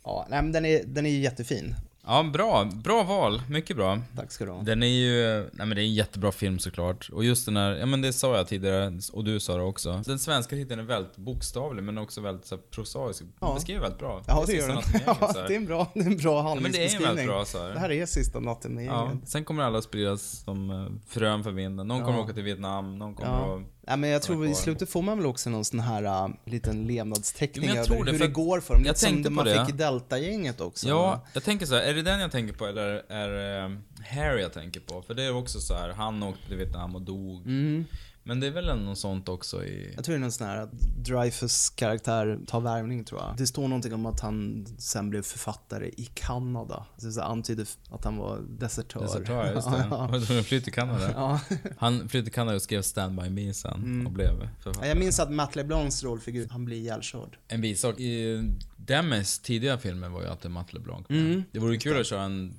[SPEAKER 1] Ja, nej, men den är, den är jättefin.
[SPEAKER 2] Ja, bra. Bra val. Mycket bra.
[SPEAKER 1] Tack ska du ha.
[SPEAKER 2] Den är ju, nej men det är en jättebra film såklart. Och just den här, ja men det sa jag tidigare, och du sa det också. Den svenska titeln är väldigt bokstavlig men också väldigt så här, prosaisk.
[SPEAKER 1] Ja.
[SPEAKER 2] beskriver väldigt bra.
[SPEAKER 1] Ja,
[SPEAKER 2] Det
[SPEAKER 1] det
[SPEAKER 2] är
[SPEAKER 1] gör den.
[SPEAKER 2] gänget,
[SPEAKER 1] Ja, det är en bra, det är en bra
[SPEAKER 2] Ja, men det är
[SPEAKER 1] handlingsbeskrivning.
[SPEAKER 2] väldigt bra så här.
[SPEAKER 1] Det här är sista natten med
[SPEAKER 2] Ja,
[SPEAKER 1] gänget.
[SPEAKER 2] sen kommer alla spridas som eh, frön för vinden. Någon
[SPEAKER 1] Ja.
[SPEAKER 2] kommer åka till Vietnam, någon kommer
[SPEAKER 1] Ja.
[SPEAKER 2] att...
[SPEAKER 1] Ja, men jag tror i slutet får man väl också någon sån här uh, liten levnadsteckning över
[SPEAKER 2] tror det,
[SPEAKER 1] hur
[SPEAKER 2] för
[SPEAKER 1] det går för dem.
[SPEAKER 2] jag
[SPEAKER 1] Lite som
[SPEAKER 2] tänkte
[SPEAKER 1] det
[SPEAKER 2] på
[SPEAKER 1] man
[SPEAKER 2] det.
[SPEAKER 1] fick i Delta-gänget också.
[SPEAKER 2] Ja, jag tänker så här, är det den jag tänker på eller är det Harry jag tänker på? För det är också så här, han åkte till Vietnam och dog.
[SPEAKER 1] Mm.
[SPEAKER 2] Men det är väl något sånt också i...
[SPEAKER 1] Jag tror det är någon sån här att Dreyfus karaktär tar värvning tror jag. Det står någonting om att han sen blev författare i Kanada. Det så här antyder att han var desertör.
[SPEAKER 2] Desertör, just det.
[SPEAKER 1] Ja,
[SPEAKER 2] Han flydde till Kanada.
[SPEAKER 1] Ja.
[SPEAKER 2] Han flydde till Kanada och skrev Stand By Me sen
[SPEAKER 1] Mm.
[SPEAKER 2] och blev
[SPEAKER 1] Ja,
[SPEAKER 2] författare.
[SPEAKER 1] Jag minns att Matt LeBlancs rollfigur, han blir ihjälkörd.
[SPEAKER 2] En bisak. I Demis tidiga filmer var ju alltid Matt LeBlanc.
[SPEAKER 1] Mm.
[SPEAKER 2] Det vore kul att köra en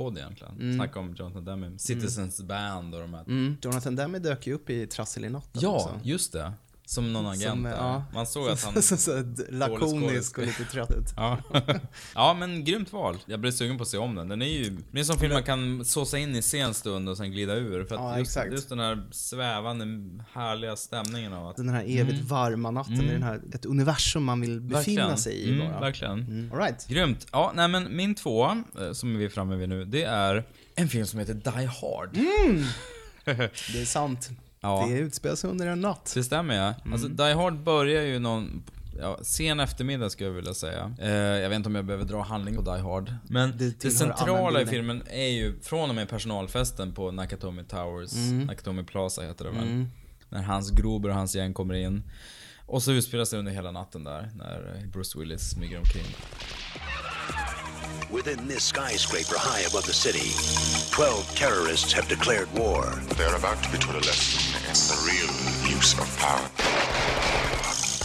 [SPEAKER 2] Demi-podd egentligen.
[SPEAKER 1] Mm.
[SPEAKER 2] Snacka om Jonathan Demi. Citizens Band och de här.
[SPEAKER 1] Mm. Jonathan Demme dök ju upp i Trassel i natten
[SPEAKER 2] Ja,
[SPEAKER 1] också.
[SPEAKER 2] just det. Som någon agent
[SPEAKER 1] Som, ja.
[SPEAKER 2] Man såg att han...
[SPEAKER 1] Så, så, lakonisk och lite trött ut.
[SPEAKER 2] Ja. ja, men grymt val. Jag blev sugen på att se om den. Den är ju... Det är en sån film man kan såsa in i sen stund och sen glida ur. För att
[SPEAKER 1] Ja,
[SPEAKER 2] just, just den här svävande, härliga stämningen av att...
[SPEAKER 1] Den här evigt
[SPEAKER 2] Mm.
[SPEAKER 1] varma natten,
[SPEAKER 2] Mm.
[SPEAKER 1] den här, ett universum man vill befinna
[SPEAKER 2] Verkligen.
[SPEAKER 1] sig i
[SPEAKER 2] Mm,
[SPEAKER 1] bara.
[SPEAKER 2] Verkligen.
[SPEAKER 1] All right.
[SPEAKER 2] Grymt. Ja, nej men min tvåa, eh, som vi är framme vid nu, det är en film som heter Die Hard.
[SPEAKER 1] Mm. Det är sant.
[SPEAKER 2] Ja.
[SPEAKER 1] Det utspelar sig under en natt.
[SPEAKER 2] Det stämmer ja. Alltså Die Hard börjar ju någon Ja, sen eftermiddag skulle jag vilja säga. Eh, jag vet inte om jag behöver dra handling på Die Hard. Men det,
[SPEAKER 1] tillhör
[SPEAKER 2] centrala i filmen är ju från och med personalfesten på Nakatomi Towers,
[SPEAKER 1] Mm.
[SPEAKER 2] Nakatomi Plaza heter det väl.
[SPEAKER 1] Mm.
[SPEAKER 2] När hans Grober och hans gäng kommer in. Och så utspelas det under hela natten där, när Bruce Willis smyger omkring.
[SPEAKER 13] Within this skyscraper high above the city, 12 terrorists have declared war.
[SPEAKER 14] They're about to be taught a lesson in the real use of power.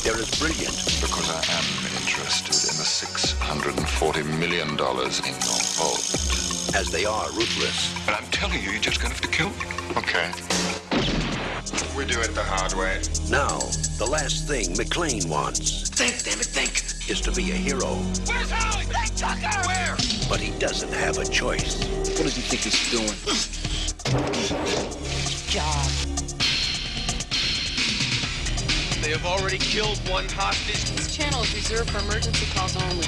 [SPEAKER 13] They're as brilliant
[SPEAKER 14] Because I am interested in the $640 million in your vault.
[SPEAKER 13] as they are ruthless.
[SPEAKER 14] But I'm telling you, you're just gonna have to kill me. Okay. We do it the hard way.
[SPEAKER 13] Now, the last thing McLean wants
[SPEAKER 14] Think, damn it, think!
[SPEAKER 13] Is to be a hero.
[SPEAKER 14] Where's Howie? Hey, Tucker! Where?
[SPEAKER 13] But he doesn't have a choice.
[SPEAKER 10] What does he think he's doing?
[SPEAKER 6] Job.
[SPEAKER 10] They have already killed one hostage.
[SPEAKER 15] This channel is reserved for emergency calls only.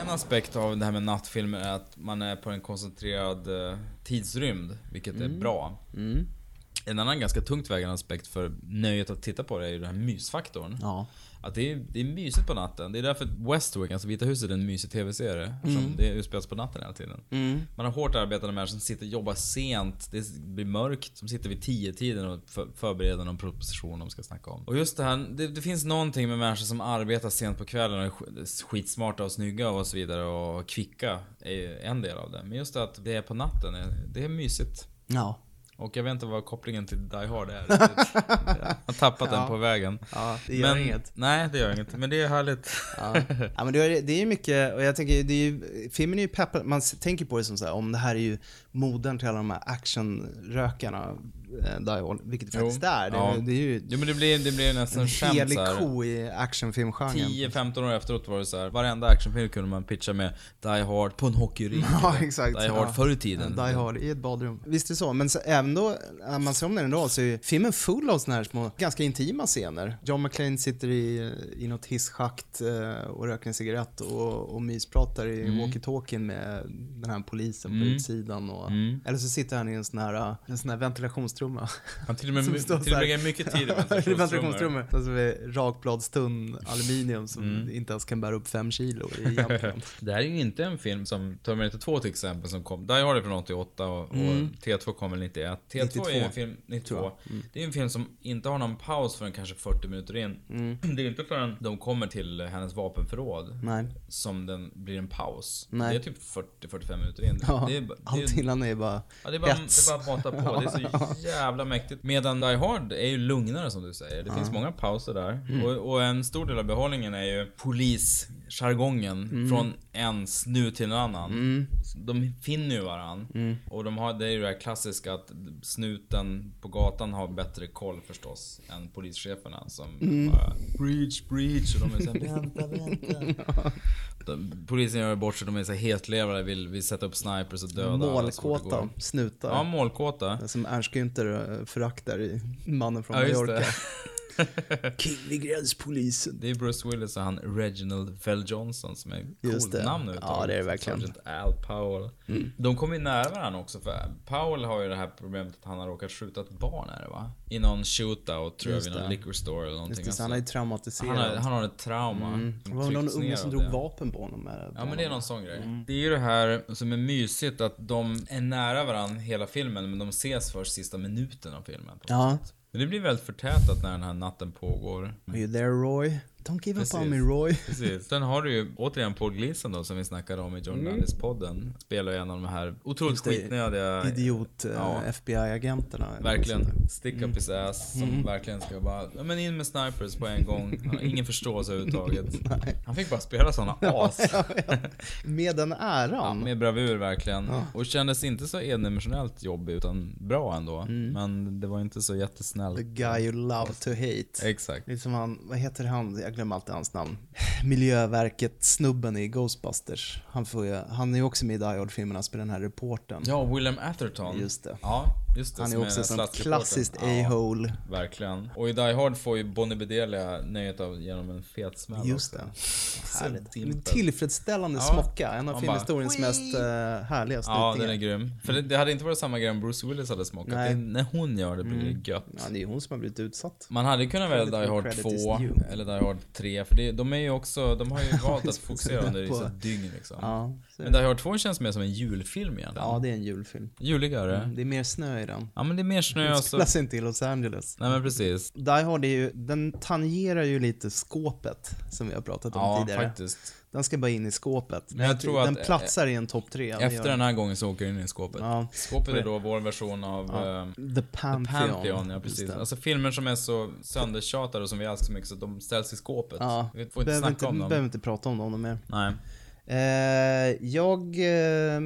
[SPEAKER 2] En aspekt av det här med nattfilmer är att man är på en koncentrerad eh, tidsrymd, vilket är
[SPEAKER 1] Mm.
[SPEAKER 2] bra.
[SPEAKER 1] Mm.
[SPEAKER 2] En annan ganska tungt vägande aspekt för nöjet att titta på det är ju den här mysfaktorn.
[SPEAKER 1] Ja.
[SPEAKER 2] Att det är, det är mysigt på natten. Det är därför Westworld, alltså Vita huset, är en mysig TV-serie.
[SPEAKER 1] Mm.
[SPEAKER 2] det utspelas på natten hela tiden.
[SPEAKER 1] Mm.
[SPEAKER 2] Man har hårt arbetande människor som sitter och jobbar sent, det blir mörkt, som sitter vid tio tiden och för, förbereder någon proposition de ska snacka om. Och just det här, det, det finns någonting med människor som arbetar sent på kvällen och är sk- skitsmarta och snygga och så vidare och kvicka är en del av det. Men just det att det är på natten, det är mysigt.
[SPEAKER 1] Ja.
[SPEAKER 2] Och jag vet inte vad kopplingen till Die Hard är. jag har tappat
[SPEAKER 1] Ja.
[SPEAKER 2] den på vägen.
[SPEAKER 1] Ja, det gör
[SPEAKER 2] men,
[SPEAKER 1] inget.
[SPEAKER 2] Nej, det gör inget. Men det är härligt.
[SPEAKER 1] Ja. ja men det är, det är ju mycket, och jag tänker, det är ju, filmen är ju peppad, man tänker på det som så här, om det här är ju modern till alla de här actionrökarna, Die Hard, vilket det faktiskt är. Det,
[SPEAKER 2] Ja.
[SPEAKER 1] det är ju
[SPEAKER 2] Jo men det blir, det blir nästan
[SPEAKER 1] en
[SPEAKER 2] skämt
[SPEAKER 1] helig ko i actionfilmgenren.
[SPEAKER 2] 10-15 år efteråt var det så här. varenda actionfilm kunde man pitcha med Die Hard på en hockeyrink.
[SPEAKER 1] Ja, exakt.
[SPEAKER 2] Die Hard
[SPEAKER 1] ja.
[SPEAKER 2] förr i tiden.
[SPEAKER 1] Die Hard i ett badrum. Visst är det så, men så, även då, när man ser om den idag så är filmen full av såna här små, ganska intima scener. John McClane sitter i, i något hisschakt eh, och röker en cigarett och, och myspratar i
[SPEAKER 2] Mm.
[SPEAKER 1] walkie-talkien med den här polisen på
[SPEAKER 2] Mm.
[SPEAKER 1] utsidan. Och,
[SPEAKER 2] Mm.
[SPEAKER 1] Eller så sitter han i en sån här, en sån här ventilationstrumma.
[SPEAKER 2] Han till och med- tillbringar mycket tid i ventilationstrummor.
[SPEAKER 1] Alltså är rakbladstunn aluminium som
[SPEAKER 2] Mm.
[SPEAKER 1] inte ens kan bära upp fem kilo egentligen.
[SPEAKER 2] det här är ju inte en film som Terminator 2 till exempel som kom. Die Hard är från 88 och,
[SPEAKER 1] Mm.
[SPEAKER 2] och T2 kom väl 91. T2
[SPEAKER 1] 92.
[SPEAKER 2] är ju en film, 92.
[SPEAKER 1] Tror jag. Mm.
[SPEAKER 2] Det är en film som inte har någon paus förrän kanske 40 minuter in.
[SPEAKER 1] Mm.
[SPEAKER 2] Det är inte förrän de kommer till hennes vapenförråd
[SPEAKER 1] Nej.
[SPEAKER 2] som den blir en paus.
[SPEAKER 1] Nej.
[SPEAKER 2] Det är typ 40-45 minuter in.
[SPEAKER 1] Ja,
[SPEAKER 2] det är, det är,
[SPEAKER 1] allt innan är bara
[SPEAKER 2] Ja, det är bara,
[SPEAKER 1] hets.
[SPEAKER 2] det är bara att mata på. Det är så jävla mäktigt. Medan Die Hard är ju lugnare som du säger. Det finns många pauser där.
[SPEAKER 1] Mm.
[SPEAKER 2] Och, och en stor del av behållningen är ju jargongen
[SPEAKER 1] Mm.
[SPEAKER 2] från en snut till en annan.
[SPEAKER 1] Mm.
[SPEAKER 2] De finner ju varann.
[SPEAKER 1] Mm.
[SPEAKER 2] Och de har, det är ju det här klassiska att snuten på gatan har bättre koll förstås än polischeferna som
[SPEAKER 1] Mm.
[SPEAKER 2] bara Breach, breach och de är såhär vänta, vänta. De, polisen gör bort sig, de är så här hetlevade, vill, vill sätta upp snipers och döda
[SPEAKER 1] Målkåta snutar.
[SPEAKER 2] Ja, målkåta.
[SPEAKER 1] Som Ernst Günther eh, föraktar i Mannen från
[SPEAKER 2] Ja, just
[SPEAKER 1] Mallorca. Kvinnlig gränspolisen.
[SPEAKER 2] Det är Bruce Willis och han Reginald Fell Johnson som är coolt namn
[SPEAKER 1] Ja,
[SPEAKER 2] överhuvudtaget.
[SPEAKER 1] det är det verkligen.
[SPEAKER 2] Sergeant Al Powell.
[SPEAKER 1] Mm.
[SPEAKER 2] De kommer ju nära varandra också för Powell har ju det här problemet att han har råkat skjuta ett barn är det va? I någon shootout tror jag vid någon liquor store eller någonting.
[SPEAKER 1] Just det, så
[SPEAKER 2] Alltså,
[SPEAKER 1] han är ju traumatiserad.
[SPEAKER 2] Han har, han har ett trauma.
[SPEAKER 1] Mm. Det var någon unge som drog
[SPEAKER 2] det.
[SPEAKER 1] vapen på honom. Med
[SPEAKER 2] Ja men det är någon sån grej.
[SPEAKER 1] Mm.
[SPEAKER 2] Det är ju det här som är mysigt att de är nära varandra hela filmen men de ses först sista minuten av filmen.
[SPEAKER 1] Ja.
[SPEAKER 2] sätt. Men det blir väldigt förtätat när den här natten pågår.
[SPEAKER 1] Are you there Roy? Don't give up on me
[SPEAKER 2] Precis.
[SPEAKER 1] Roy.
[SPEAKER 2] Precis. Sen har du ju återigen Paul Gleason då som vi snackade om i John
[SPEAKER 1] Mm.
[SPEAKER 2] Landis-podden. Spelar ju en av de här otroligt skitnödiga...
[SPEAKER 1] Idiot eh,
[SPEAKER 2] Ja.
[SPEAKER 1] FBI-agenterna.
[SPEAKER 2] Verkligen. Stick up
[SPEAKER 1] Mm.
[SPEAKER 2] his ass. Som
[SPEAKER 1] Mm.
[SPEAKER 2] verkligen ska bara, ja men in med snipers på en gång. Han har ingen förståelse överhuvudtaget. Han fick bara spela såna as.
[SPEAKER 1] Ja, ja. Med den äran.
[SPEAKER 2] Med bravur verkligen.
[SPEAKER 1] Ja.
[SPEAKER 2] Och kändes inte så endimensionellt jobbig utan bra ändå.
[SPEAKER 1] Mm.
[SPEAKER 2] Men det var inte så jättesnällt.
[SPEAKER 1] The guy you love to hate.
[SPEAKER 2] Exakt.
[SPEAKER 1] Lite som han, vad heter han? Glömmer alltid hans namn. Miljöverket-snubben i Ghostbusters. Han, får ju, han är ju också med i Die Hard-filmerna, spelar den här reportern.
[SPEAKER 2] Ja, William Atherton.
[SPEAKER 1] Just det.
[SPEAKER 2] Ja, just det.
[SPEAKER 1] Han är också ett sånt klassiskt
[SPEAKER 2] Ja,
[SPEAKER 1] a-hole.
[SPEAKER 2] Verkligen. Och i Die Hard får ju Bonnie Bedelia nöjet av genom en fet smäll
[SPEAKER 1] Just det. Härligt. tillfredsställande
[SPEAKER 2] Ja,
[SPEAKER 1] smocka. En av filmhistoriens
[SPEAKER 2] bara,
[SPEAKER 1] mest uh, härliga
[SPEAKER 2] Ja, den är grym. För det, det hade inte varit samma grej om Bruce Willis hade smokat.
[SPEAKER 1] Nej.
[SPEAKER 2] Det, är när hon gör det blir
[SPEAKER 1] Mm.
[SPEAKER 2] det gött.
[SPEAKER 1] Ja, det är hon som har blivit utsatt.
[SPEAKER 2] Man hade kunnat välja Die Hard
[SPEAKER 1] credit
[SPEAKER 2] 2
[SPEAKER 1] is due.
[SPEAKER 2] eller Die Hard 3 för det, de är ju också, de har ju valt att fokusera under
[SPEAKER 1] På-
[SPEAKER 2] vissa dygn liksom.
[SPEAKER 1] Ja,
[SPEAKER 2] Men Die Hard 2 känns mer som en julfilm egentligen.
[SPEAKER 1] Ja, det är en julfilm.
[SPEAKER 2] Juligare.
[SPEAKER 1] Mm, det är mer snö i den.
[SPEAKER 2] Ja men det är mer snö och så...
[SPEAKER 1] spelas inte i Los Angeles.
[SPEAKER 2] Nej men precis.
[SPEAKER 1] Die Hard är ju, den tangerar ju lite skåpet som vi har pratat om
[SPEAKER 2] Ja,
[SPEAKER 1] tidigare.
[SPEAKER 2] faktiskt.
[SPEAKER 1] Den ska bara in i skåpet.
[SPEAKER 2] Men jag tror
[SPEAKER 1] den
[SPEAKER 2] att-
[SPEAKER 1] platsar i en topp tre.
[SPEAKER 2] Efter den här gången så åker den in i skåpet.
[SPEAKER 1] Ja.
[SPEAKER 2] Skåpet är då vår version av
[SPEAKER 1] Ja.
[SPEAKER 2] eh,
[SPEAKER 1] The Pantheon.
[SPEAKER 2] Pantheon. Ja, precis. Alltså filmer som är så söndertjatade och som vi älskar så mycket så de ställs i skåpet.
[SPEAKER 1] Ja,
[SPEAKER 2] Vi får inte
[SPEAKER 1] behöver
[SPEAKER 2] snacka
[SPEAKER 1] inte,
[SPEAKER 2] om dem.
[SPEAKER 1] behöver inte prata om dem mer.
[SPEAKER 2] Nej.
[SPEAKER 1] Eh, jag eh,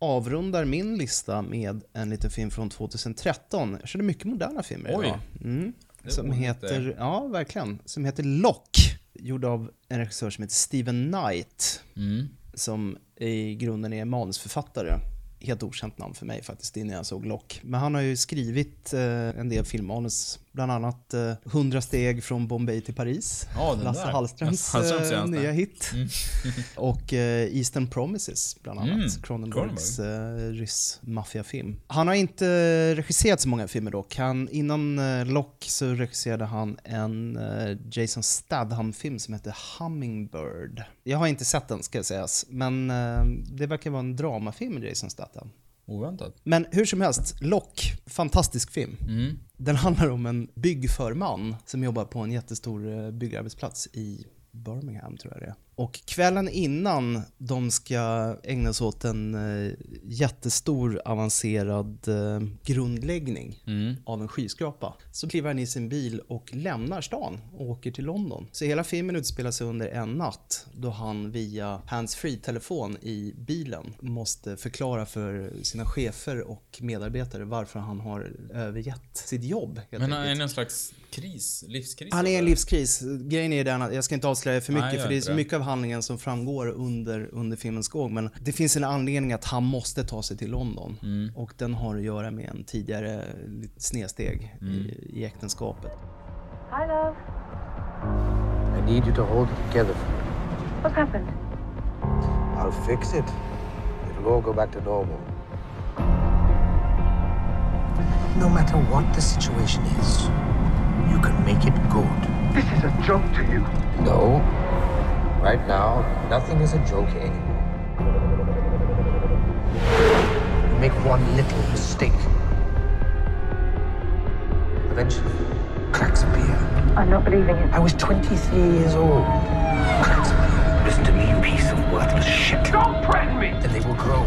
[SPEAKER 1] avrundar min lista med en liten film från 2013. Jag körde mycket moderna filmer
[SPEAKER 2] Oj.
[SPEAKER 1] idag. Mm. Som heter,
[SPEAKER 2] lite-
[SPEAKER 1] ja verkligen, som heter Lock. Gjord av en regissör som heter Steven Knight.
[SPEAKER 2] Mm.
[SPEAKER 1] Som i grunden är manusförfattare. Helt okänt namn för mig faktiskt innan jag såg Lock. Men han har ju skrivit eh, en del filmmanus. Bland annat eh, 100 steg från Bombay till Paris.
[SPEAKER 2] Ja, den
[SPEAKER 1] Lasse
[SPEAKER 2] där.
[SPEAKER 1] Hallströms
[SPEAKER 2] Hallströms
[SPEAKER 1] eh, nya hit.
[SPEAKER 2] Mm.
[SPEAKER 1] Och eh, Eastern Promises bland annat.
[SPEAKER 2] Mm,
[SPEAKER 1] Cronenbergs eh, ryss-maffiafilm. Han har inte regisserat så många filmer dock. Han, innan eh, Lock så regisserade han en eh, Jason Statham-film som heter Hummingbird. Jag har inte sett den ska sägas, men eh, det verkar vara en dramafilm med Jason Statham.
[SPEAKER 2] Oväntat.
[SPEAKER 1] Men hur som helst, Lock, fantastisk film.
[SPEAKER 2] Mm.
[SPEAKER 1] Den handlar om en byggförman som jobbar på en jättestor eh, byggarbetsplats i Birmingham tror jag det är. Och kvällen innan de ska ägna sig åt en eh, jättestor avancerad eh, grundläggning
[SPEAKER 2] Mm.
[SPEAKER 1] av en skyskrapa så kliver han i sin bil och lämnar stan och åker till London. Så hela filmen utspelar sig under en natt då han via handsfree-telefon i bilen måste förklara för sina chefer och medarbetare varför han har övergett sitt jobb.
[SPEAKER 2] Men han är i någon slags kris, livskris?
[SPEAKER 1] Han är i en livskris. Grejen är den att, jag ska inte avslöja för mycket
[SPEAKER 2] Nej,
[SPEAKER 1] för det är så mycket av handlingen som framgår under, under filmens gång. Men det finns en anledning att han måste ta sig till London.
[SPEAKER 2] Mm.
[SPEAKER 1] Och den har att göra med en tidigare snedsteg
[SPEAKER 2] Mm.
[SPEAKER 1] i, i äktenskapet.
[SPEAKER 16] Hi, love.
[SPEAKER 17] I need you to hold it together for me.
[SPEAKER 16] What's happened?
[SPEAKER 17] I'll fix it. It'll all go back to normal. No matter what the situation is, you can make it good.
[SPEAKER 11] This is a joke to you.
[SPEAKER 17] No. Right now, nothing is a joke anymore. You make one little mistake. Eventually, cracks appear.
[SPEAKER 16] I'm not believing it.
[SPEAKER 17] I was 23 years old. Cracks appear. Listen to me, you piece of worthless shit. Don't threaten me! Then they will grow.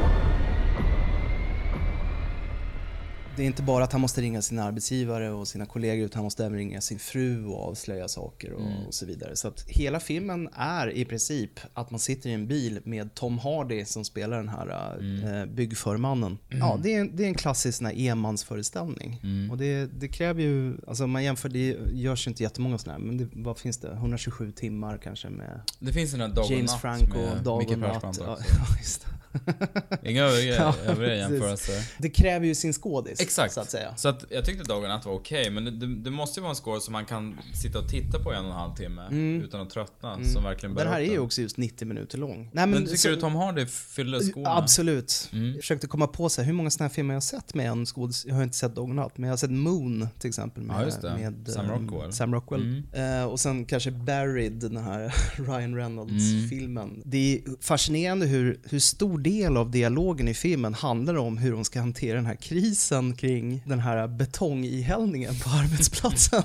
[SPEAKER 1] Det är inte bara att han måste ringa sin arbetsgivare och sina kollegor utan han måste även ringa sin fru och avslöja saker och,
[SPEAKER 2] Mm.
[SPEAKER 1] och så vidare. Så att hela filmen är i princip att man sitter i en bil med Tom Hardy som spelar den här
[SPEAKER 2] Mm.
[SPEAKER 1] eh, byggförmannen. Ja, det är, det är en klassisk enmansföreställning.
[SPEAKER 2] Mm.
[SPEAKER 1] Och det, det kräver ju, alltså man jämför, det görs ju inte jättemånga sådana här, men det, vad finns det? 127 timmar kanske med
[SPEAKER 2] Det finns den här Dag och
[SPEAKER 1] James
[SPEAKER 2] Natt
[SPEAKER 1] Franco,
[SPEAKER 2] med
[SPEAKER 1] Dag och Natt. Ja, just det.
[SPEAKER 2] Inga övriga, övriga jämförelser.
[SPEAKER 1] Det kräver ju sin skådis,
[SPEAKER 2] Exakt.
[SPEAKER 1] så att säga.
[SPEAKER 2] Så att jag tyckte Dag och Natt var okej, men det, det, det måste ju vara en score som man kan sitta och titta på i en och en halv timme
[SPEAKER 1] Mm.
[SPEAKER 2] utan att tröttna,
[SPEAKER 1] Mm.
[SPEAKER 2] som verkligen
[SPEAKER 1] Den här är ju också just 90 minuter lång. Nej,
[SPEAKER 2] Men,
[SPEAKER 1] men
[SPEAKER 2] tycker
[SPEAKER 1] så-
[SPEAKER 2] du Tom Hardy fyller skorna?
[SPEAKER 1] Absolut.
[SPEAKER 2] Mm.
[SPEAKER 1] Jag försökte komma på så här, hur många sådana här filmer jag har sett med en skådis. Jag har inte sett Dog och Natt, men jag har sett Moon till exempel med,
[SPEAKER 2] Ja,
[SPEAKER 1] med
[SPEAKER 2] Sam
[SPEAKER 1] ehm,
[SPEAKER 2] Rockwell.
[SPEAKER 1] Sam Rockwell. Eh, och sen kanske Buried, den här Ryan. Reynolds-filmen. Det är fascinerande hur, hur stor del av dialogen i filmen handlar om hur de ska hantera den här krisen kring den här betongihällningen på arbetsplatsen.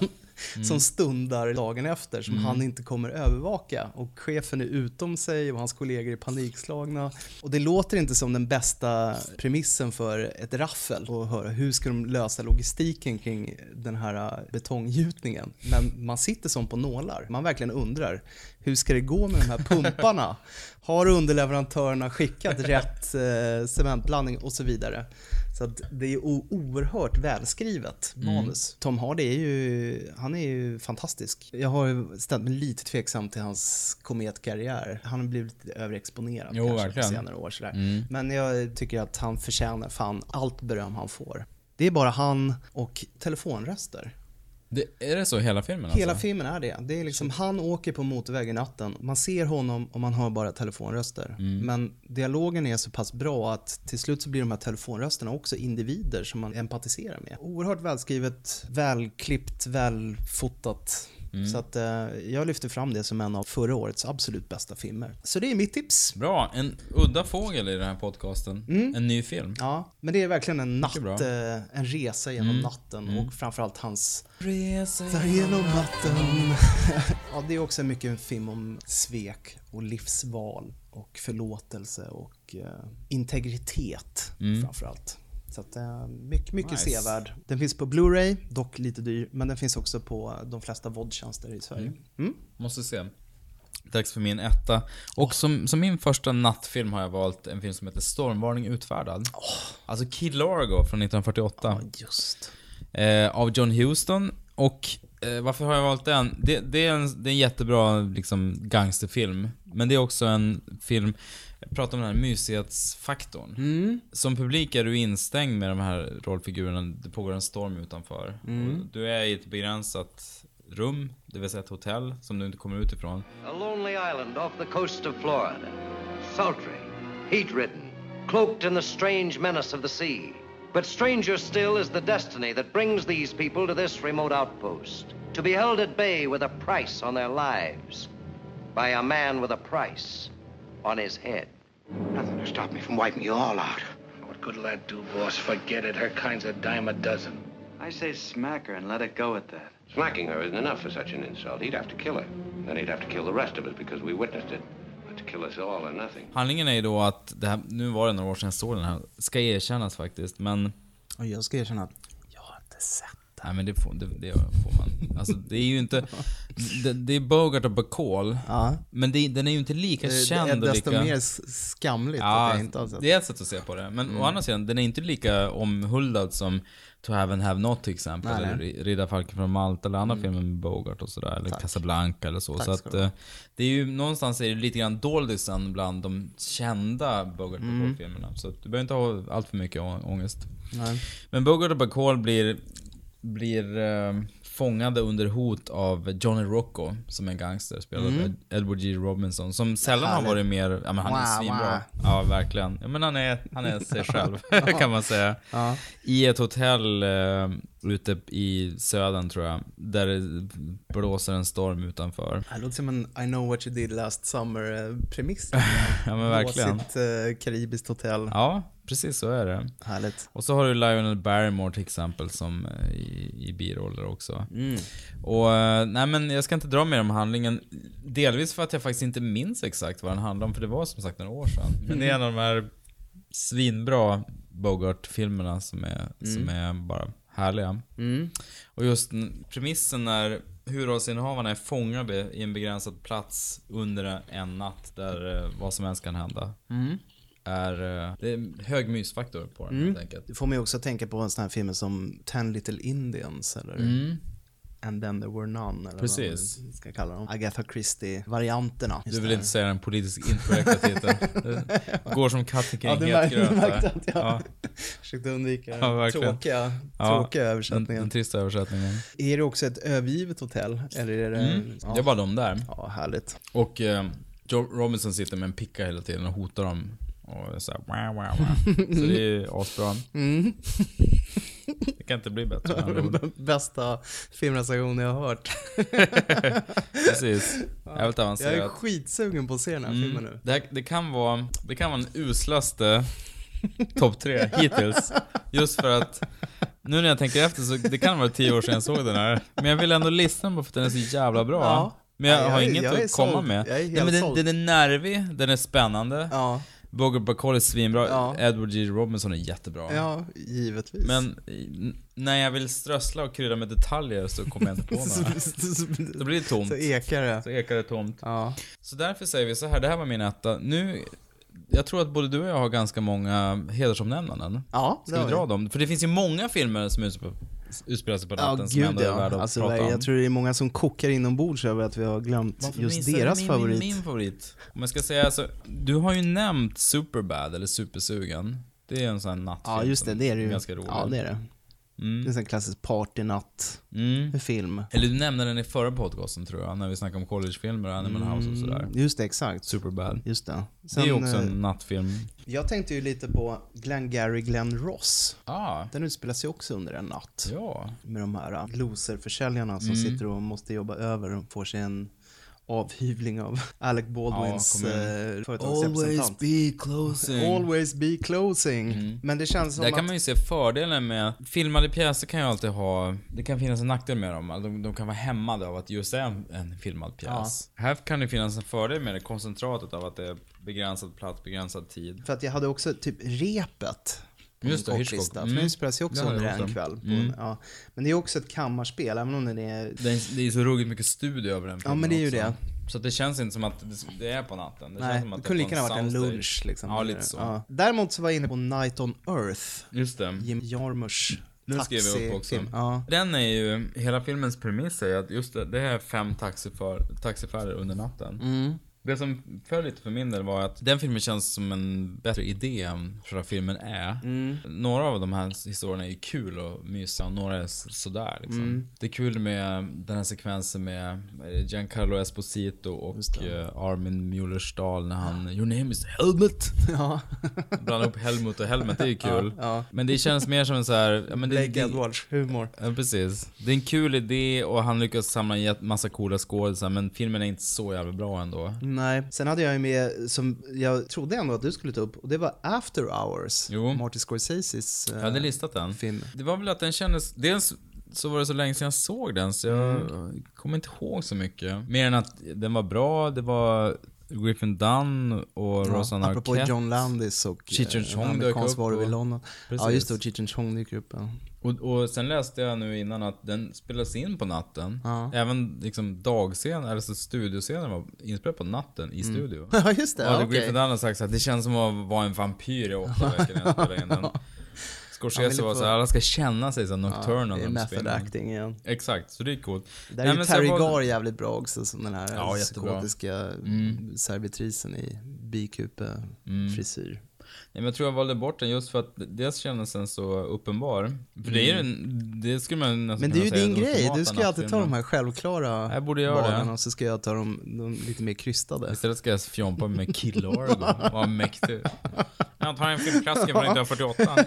[SPEAKER 1] Som stundar dagen efter, som
[SPEAKER 2] Mm.
[SPEAKER 1] han inte kommer övervaka. Och chefen är utom sig och hans kollegor är panikslagna. Och det låter inte som den bästa premissen för ett raffel. Och höra hur ska de lösa logistiken kring den här betonggjutningen. Men man sitter som på nålar. Man verkligen undrar, hur ska det gå med de här pumparna? Har underleverantörerna skickat rätt eh, cementblandning och så vidare? Så det är oerhört välskrivet
[SPEAKER 2] Mm.
[SPEAKER 1] manus. Tom Hardy är ju, han är ju fantastisk. Jag har ställt mig lite tveksam till hans kometkarriär. Han har blivit lite överexponerad
[SPEAKER 2] Jo,
[SPEAKER 1] kanske
[SPEAKER 2] verkligen.
[SPEAKER 1] på senare år. Sådär.
[SPEAKER 2] Mm.
[SPEAKER 1] Men jag tycker att han förtjänar fan allt beröm han får. Det är bara han och telefonröster.
[SPEAKER 2] Det, är det så hela filmen
[SPEAKER 1] Hela
[SPEAKER 2] alltså?
[SPEAKER 1] filmen är det. Det är liksom, han åker på motorvägen natten. Man ser honom och man hör bara telefonröster.
[SPEAKER 2] Mm.
[SPEAKER 1] Men dialogen är så pass bra att till slut så blir de här telefonrösterna också individer som man empatiserar med. Oerhört välskrivet, välklippt, välfotat.
[SPEAKER 2] Mm.
[SPEAKER 1] Så att eh, jag lyfter fram det som en av förra årets absolut bästa filmer. Så det är mitt tips.
[SPEAKER 2] Bra, en udda fågel i den här podcasten.
[SPEAKER 1] Mm.
[SPEAKER 2] En ny film.
[SPEAKER 1] Ja, men det är verkligen en natt, eh, en resa genom
[SPEAKER 2] Mm.
[SPEAKER 1] natten
[SPEAKER 2] Mm.
[SPEAKER 1] och framförallt hans
[SPEAKER 2] Resa
[SPEAKER 1] genom natten. ja, det är också mycket en film om svek och livsval och förlåtelse och eh, integritet
[SPEAKER 2] Mm.
[SPEAKER 1] framförallt. Så att, eh, mycket, mycket
[SPEAKER 2] Nice.
[SPEAKER 1] sevärd. Den finns på Blu-ray, dock lite dyr, men den finns också på de flesta vodtjänster i Sverige.
[SPEAKER 2] Mm.
[SPEAKER 1] Mm.
[SPEAKER 2] Måste se. Dags för min etta. Och som, som min första nattfilm har jag valt en film som heter Stormvarning utfärdad. Alltså Kid Largo från 1948.
[SPEAKER 1] just.
[SPEAKER 2] Eh, av John Huston. Och eh, varför har jag valt den? Det, det, är, en, det är en jättebra liksom, gangsterfilm. Men det är också en film, jag pratar om den här mysighetsfaktorn.
[SPEAKER 1] Mm.
[SPEAKER 2] Som publik är du instängd med de här rollfigurerna, det pågår en storm utanför.
[SPEAKER 1] Mm.
[SPEAKER 2] Och du är i ett begränsat rum, det vill säga ett hotell, som du inte kommer ut ifrån.
[SPEAKER 18] A lonely island off the coast of Florida. Sultry, heat ridden, cloaked in the strange menace of the sea. But stranger still is the destiny that brings these people to this remote outpost. To be held at bay with a price on their lives. By a man with a price on his head.
[SPEAKER 5] Nothing to stop me from wiping you all out.
[SPEAKER 19] What good'll that do, boss? Forget it. Her kind's a dime a dozen.
[SPEAKER 20] I say smack her and let it go at that.
[SPEAKER 21] Smacking her isn't enough for such an insult. He'd have to kill her. Then he'd have to kill the rest of us because we witnessed it. But to kill us all or nothing.
[SPEAKER 2] Handlingen är ju då att, det här, nu var det några år sedan jag såg den här, ska erkännas faktiskt, men...
[SPEAKER 1] Och jag ska erkänna att jag har inte sett
[SPEAKER 2] Nej men det får, det, det får man. Alltså det är ju inte... Det, det är Bogart och Bacall.
[SPEAKER 1] Ja.
[SPEAKER 2] Men det, den är ju inte lika
[SPEAKER 1] Det är
[SPEAKER 2] känd och
[SPEAKER 1] desto
[SPEAKER 2] lika...
[SPEAKER 1] mer skamligt att
[SPEAKER 2] Ja,
[SPEAKER 1] jag inte har sett
[SPEAKER 2] det är ett sätt att se på det. Men
[SPEAKER 1] Mm.
[SPEAKER 2] å andra sidan, den är inte lika omhuldad som To Have and Have Not till exempel.
[SPEAKER 1] Nej,
[SPEAKER 2] eller
[SPEAKER 1] nej.
[SPEAKER 2] Riddarfalken från Malta eller andra
[SPEAKER 1] Mm.
[SPEAKER 2] filmer med Bogart och sådär. Eller
[SPEAKER 1] Tack.
[SPEAKER 2] Casablanca eller så.
[SPEAKER 1] Tack
[SPEAKER 2] så att eh, det är ju någonstans är det lite grann doldisen bland de kända Bogart och
[SPEAKER 1] Mm.
[SPEAKER 2] Bacall-filmerna. Så att du behöver inte ha allt för mycket ångest.
[SPEAKER 1] Nej.
[SPEAKER 2] Men Bogart och Bacall blir, blir eh, fångade under hot av Johnny Rocco, som är en gangster, spelad
[SPEAKER 1] Mm.
[SPEAKER 2] av Ed- Edward G. Robinson. Som sällan har varit mer, ja men han är
[SPEAKER 1] Wow,
[SPEAKER 2] svinbra.
[SPEAKER 1] wow.
[SPEAKER 2] Ja, verkligen. Ja men han är, han är sig själv, kan man säga.
[SPEAKER 1] Ja.
[SPEAKER 2] I ett hotell eh, ute i södern tror jag, där det blåser en storm utanför.
[SPEAKER 1] Det låter som en I know what you did last summer-premiss.
[SPEAKER 2] Ja men verkligen.
[SPEAKER 1] Blåsigt eh, karibiskt hotell.
[SPEAKER 2] Ja, precis så är det.
[SPEAKER 1] Härligt.
[SPEAKER 2] Och så har du Lionel Barrymore till exempel som eh, i, i biroller också.
[SPEAKER 1] Mm.
[SPEAKER 2] Och eh, nej men jag ska inte dra mer om handlingen. Delvis för att jag faktiskt inte minns exakt vad den handlar om, för det var som sagt några år sedan. Men det är en av de här svinbra Bogart-filmerna som är, som är bara härliga.
[SPEAKER 1] Mm.
[SPEAKER 2] Och just premissen när huvudrollsinnehavarna är fångade i en begränsad plats under en natt där eh, vad som helst kan hända. Är, eh, det är hög mysfaktor på den
[SPEAKER 1] Mm.
[SPEAKER 2] helt enkelt.
[SPEAKER 1] Det får mig också tänka på en sån här film som Ten Little Indians eller
[SPEAKER 2] Mm.
[SPEAKER 1] And then there were none eller
[SPEAKER 2] Precis.
[SPEAKER 1] vad man ska kalla dem. Agatha Christie-varianterna.
[SPEAKER 2] Du vill inte säga den politiskt inkorrekta titeln. Det går som katten kring
[SPEAKER 1] Ja,
[SPEAKER 2] het gröt
[SPEAKER 1] du
[SPEAKER 2] där.
[SPEAKER 1] märkte att jag
[SPEAKER 2] Ja.
[SPEAKER 1] försökte undvika
[SPEAKER 2] Ja, verkligen.
[SPEAKER 1] tråkiga,
[SPEAKER 2] Ja,
[SPEAKER 1] tråkiga
[SPEAKER 2] Den,
[SPEAKER 1] översättningen.
[SPEAKER 2] den trista översättningen.
[SPEAKER 1] Är det också ett övergivet hotell? Eller är det...
[SPEAKER 2] Mm. Det är bara de där.
[SPEAKER 1] Ja, härligt.
[SPEAKER 2] Och eh, Joe Robinson sitter med en picka hela tiden och hotar dem. Och är såhär wow, wow, wow. Så det är asbra.
[SPEAKER 1] Mm.
[SPEAKER 2] Det kan inte bli bättre andra ord.
[SPEAKER 1] Bästa filmrecension jag har hört.
[SPEAKER 2] Precis. Jävligt avancerat.
[SPEAKER 1] Jag är skitsugen på att se den här
[SPEAKER 2] Mm.
[SPEAKER 1] filmen nu.
[SPEAKER 2] Det, här, det, kan vara, det kan vara den uslaste topp tre hittills. Just för att nu när jag tänker efter så det kan vara tio år sedan jag såg den här. Men jag vill ändå lyssna på för att den är så jävla bra.
[SPEAKER 1] Ja.
[SPEAKER 2] Men jag,
[SPEAKER 1] Ja, jag
[SPEAKER 2] har
[SPEAKER 1] är-
[SPEAKER 2] inget
[SPEAKER 1] jag
[SPEAKER 2] att komma
[SPEAKER 1] såld.
[SPEAKER 2] med. Nej, men den, den är nervig, den är spännande.
[SPEAKER 1] Ja.
[SPEAKER 2] Bogart Bacall är svinbra.
[SPEAKER 1] Ja.
[SPEAKER 2] Edward G. Robinson är jättebra.
[SPEAKER 1] Ja, givetvis.
[SPEAKER 2] Men när jag vill strössla och krydda med detaljer så kommer jag inte på några. Då blir det tomt.
[SPEAKER 1] Så ekar det.
[SPEAKER 2] Så ekar det tomt.
[SPEAKER 1] Ja.
[SPEAKER 2] Så därför säger vi så här, det här var min etta. Nu, jag tror att både du och jag har ganska många hedersomnämnanden.
[SPEAKER 1] Ja,
[SPEAKER 2] Ska vi dra dem? För det finns ju många filmer som utspelar utspelar sig på natten
[SPEAKER 1] Ja,
[SPEAKER 2] som
[SPEAKER 1] gud
[SPEAKER 2] ändå är
[SPEAKER 1] ja.
[SPEAKER 2] värda att
[SPEAKER 1] Alltså,
[SPEAKER 2] prata om.
[SPEAKER 1] jag tror det är många som kokar inombords över att vi har glömt
[SPEAKER 2] Varför
[SPEAKER 1] just deras
[SPEAKER 2] min,
[SPEAKER 1] favorit.
[SPEAKER 2] Min, min favorit. Om jag ska säga alltså, du har ju nämnt Superbad eller Supersugen. Det är en sån här nattfilm
[SPEAKER 1] Ja, just det. Det är det ju.
[SPEAKER 2] ganska rolig.
[SPEAKER 1] Ja, det är det.
[SPEAKER 2] Mm.
[SPEAKER 1] Det är en klassisk partynatt-film.
[SPEAKER 2] Eller du nämnde den i förra podcasten tror jag, när vi snackade om collegefilmer och Animal House och sådär.
[SPEAKER 1] Just det, exakt.
[SPEAKER 2] Superbad.
[SPEAKER 1] Just det.
[SPEAKER 2] det är också
[SPEAKER 1] eh,
[SPEAKER 2] en nattfilm.
[SPEAKER 1] Jag tänkte ju lite på Glengarry Glen Ross.
[SPEAKER 2] Ah.
[SPEAKER 1] Den utspelar sig också under en natt.
[SPEAKER 2] Ja.
[SPEAKER 1] Med de här uh, loserförsäljarna som
[SPEAKER 2] Mm.
[SPEAKER 1] sitter och måste jobba över och får sig en avhyvling av Alec Baldwins
[SPEAKER 2] Ja,
[SPEAKER 1] eh, företagsrepresentant.
[SPEAKER 2] be closing.
[SPEAKER 1] Always be closing. Men det känns som
[SPEAKER 2] Där
[SPEAKER 1] att...
[SPEAKER 2] kan man ju se fördelen med, filmade pjäser kan ju alltid ha, det kan finnas en nackdel med dem. De, de kan vara hämmade av att just det är en, en filmad pjäs. Här kan det finnas en fördel med det, koncentratet av att det är begränsad plats, begränsad tid.
[SPEAKER 1] För att jag hade också typ repet. På
[SPEAKER 2] Just
[SPEAKER 1] min
[SPEAKER 2] det,
[SPEAKER 1] kortlista.
[SPEAKER 2] Hitchcock.
[SPEAKER 1] För
[SPEAKER 2] Mm.
[SPEAKER 1] den spelas ju också under en kväll.
[SPEAKER 2] Mm.
[SPEAKER 1] en, ja. Men det är också ett kammarspel, även om den är...
[SPEAKER 2] Det är, det är så ruggigt mycket studio över den
[SPEAKER 1] Ja, men det är ju
[SPEAKER 2] också.
[SPEAKER 1] det.
[SPEAKER 2] Så det känns inte som att det- är på natten. Det
[SPEAKER 1] Nej, det kunde lika gärna varit en lunch liksom.
[SPEAKER 2] Ja, lite så.
[SPEAKER 1] Ja. Däremot så var jag inne på Night on Earth.
[SPEAKER 2] Just det.
[SPEAKER 1] Jim Jarmusch
[SPEAKER 2] Nu skrev jag upp också.
[SPEAKER 1] Ja.
[SPEAKER 2] Den är ju, hela filmens premiss är att just det, det är fem taxiför, taxifärder under natten.
[SPEAKER 1] Mm.
[SPEAKER 2] Det som föll lite för min del var att den filmen känns som en bättre idé än själva filmen är.
[SPEAKER 1] Mm.
[SPEAKER 2] Några av de här historierna är kul och mysiga och några är sådär liksom.
[SPEAKER 1] Mm.
[SPEAKER 2] Det är kul med den här sekvensen med Giancarlo Esposito och eh, Armin Muellerstahl när han Your name is Helmut.
[SPEAKER 1] Ja.
[SPEAKER 2] Blandar ihop Helmut och Helmet, det är ju kul.
[SPEAKER 1] Ja, ja.
[SPEAKER 2] Men det känns mer som en så här, ja, men det,
[SPEAKER 1] Blake
[SPEAKER 2] det,
[SPEAKER 1] Edwards humor.
[SPEAKER 2] Ja, precis. Det är en kul idé och han lyckas samla en massa coola skådisar men filmen är inte så jävla bra ändå.
[SPEAKER 1] Nej, sen hade jag ju med, som jag trodde ändå att du skulle ta upp, och det var After Hours.
[SPEAKER 2] Jo.
[SPEAKER 1] Martin Scorseses eh,
[SPEAKER 2] Jag hade listat den.
[SPEAKER 1] film.
[SPEAKER 2] Det var väl att den kändes, dels så var det så länge sedan jag såg den så jag
[SPEAKER 1] Mm.
[SPEAKER 2] kommer inte ihåg så mycket. Mer än att den var bra, det var Griffin Dunn och Rosanna
[SPEAKER 1] Apropå
[SPEAKER 2] Arquette.
[SPEAKER 1] John Landis och
[SPEAKER 2] Cheech and
[SPEAKER 1] eh,
[SPEAKER 2] Chong dök
[SPEAKER 1] amerikansk
[SPEAKER 2] upp
[SPEAKER 1] varulv i
[SPEAKER 2] och-
[SPEAKER 1] London. Ja,
[SPEAKER 2] Precis.
[SPEAKER 1] just det, och Cheech and Chong dyker upp. Ja.
[SPEAKER 2] Och, och sen läste jag nu innan att den spelas in på natten.
[SPEAKER 1] Ja.
[SPEAKER 2] Även liksom dagscener, alltså studioscener var inspelad på natten i
[SPEAKER 1] Mm.
[SPEAKER 2] studio.
[SPEAKER 1] Ja, just det, ja, okej.
[SPEAKER 2] Griffin Dunn har sagt att det känns som att vara en vampyr i åtta veckor när jag spelade in den. Scorsese var
[SPEAKER 1] får-
[SPEAKER 2] så här, alla ska känna sig så nocturnal
[SPEAKER 1] Ja,
[SPEAKER 2] när de spelar.
[SPEAKER 1] acting igen.
[SPEAKER 2] Exakt, så det är coolt.
[SPEAKER 1] Där
[SPEAKER 2] Nej,
[SPEAKER 1] är ju Terry
[SPEAKER 2] var-
[SPEAKER 1] Gar jävligt bra också, som den här
[SPEAKER 2] Ja,
[SPEAKER 1] psykotiska
[SPEAKER 2] Mm.
[SPEAKER 1] servitrisen i bikupe-frisyr.
[SPEAKER 2] Nej, men jag tror jag valde bort den just för att dels kändes den så uppenbar. För det är en, det skulle man nästan
[SPEAKER 1] Men det är ju
[SPEAKER 2] säga
[SPEAKER 1] din grej, du ska ju alltid ta de här självklara
[SPEAKER 2] Jag borde göra
[SPEAKER 1] valen
[SPEAKER 2] det.
[SPEAKER 1] och så ska jag ta de, de lite mer krystade.
[SPEAKER 2] Istället ska jag fjompa med Kill Argo. Vad mäktig. Jag tar en filmklassiker från 1948.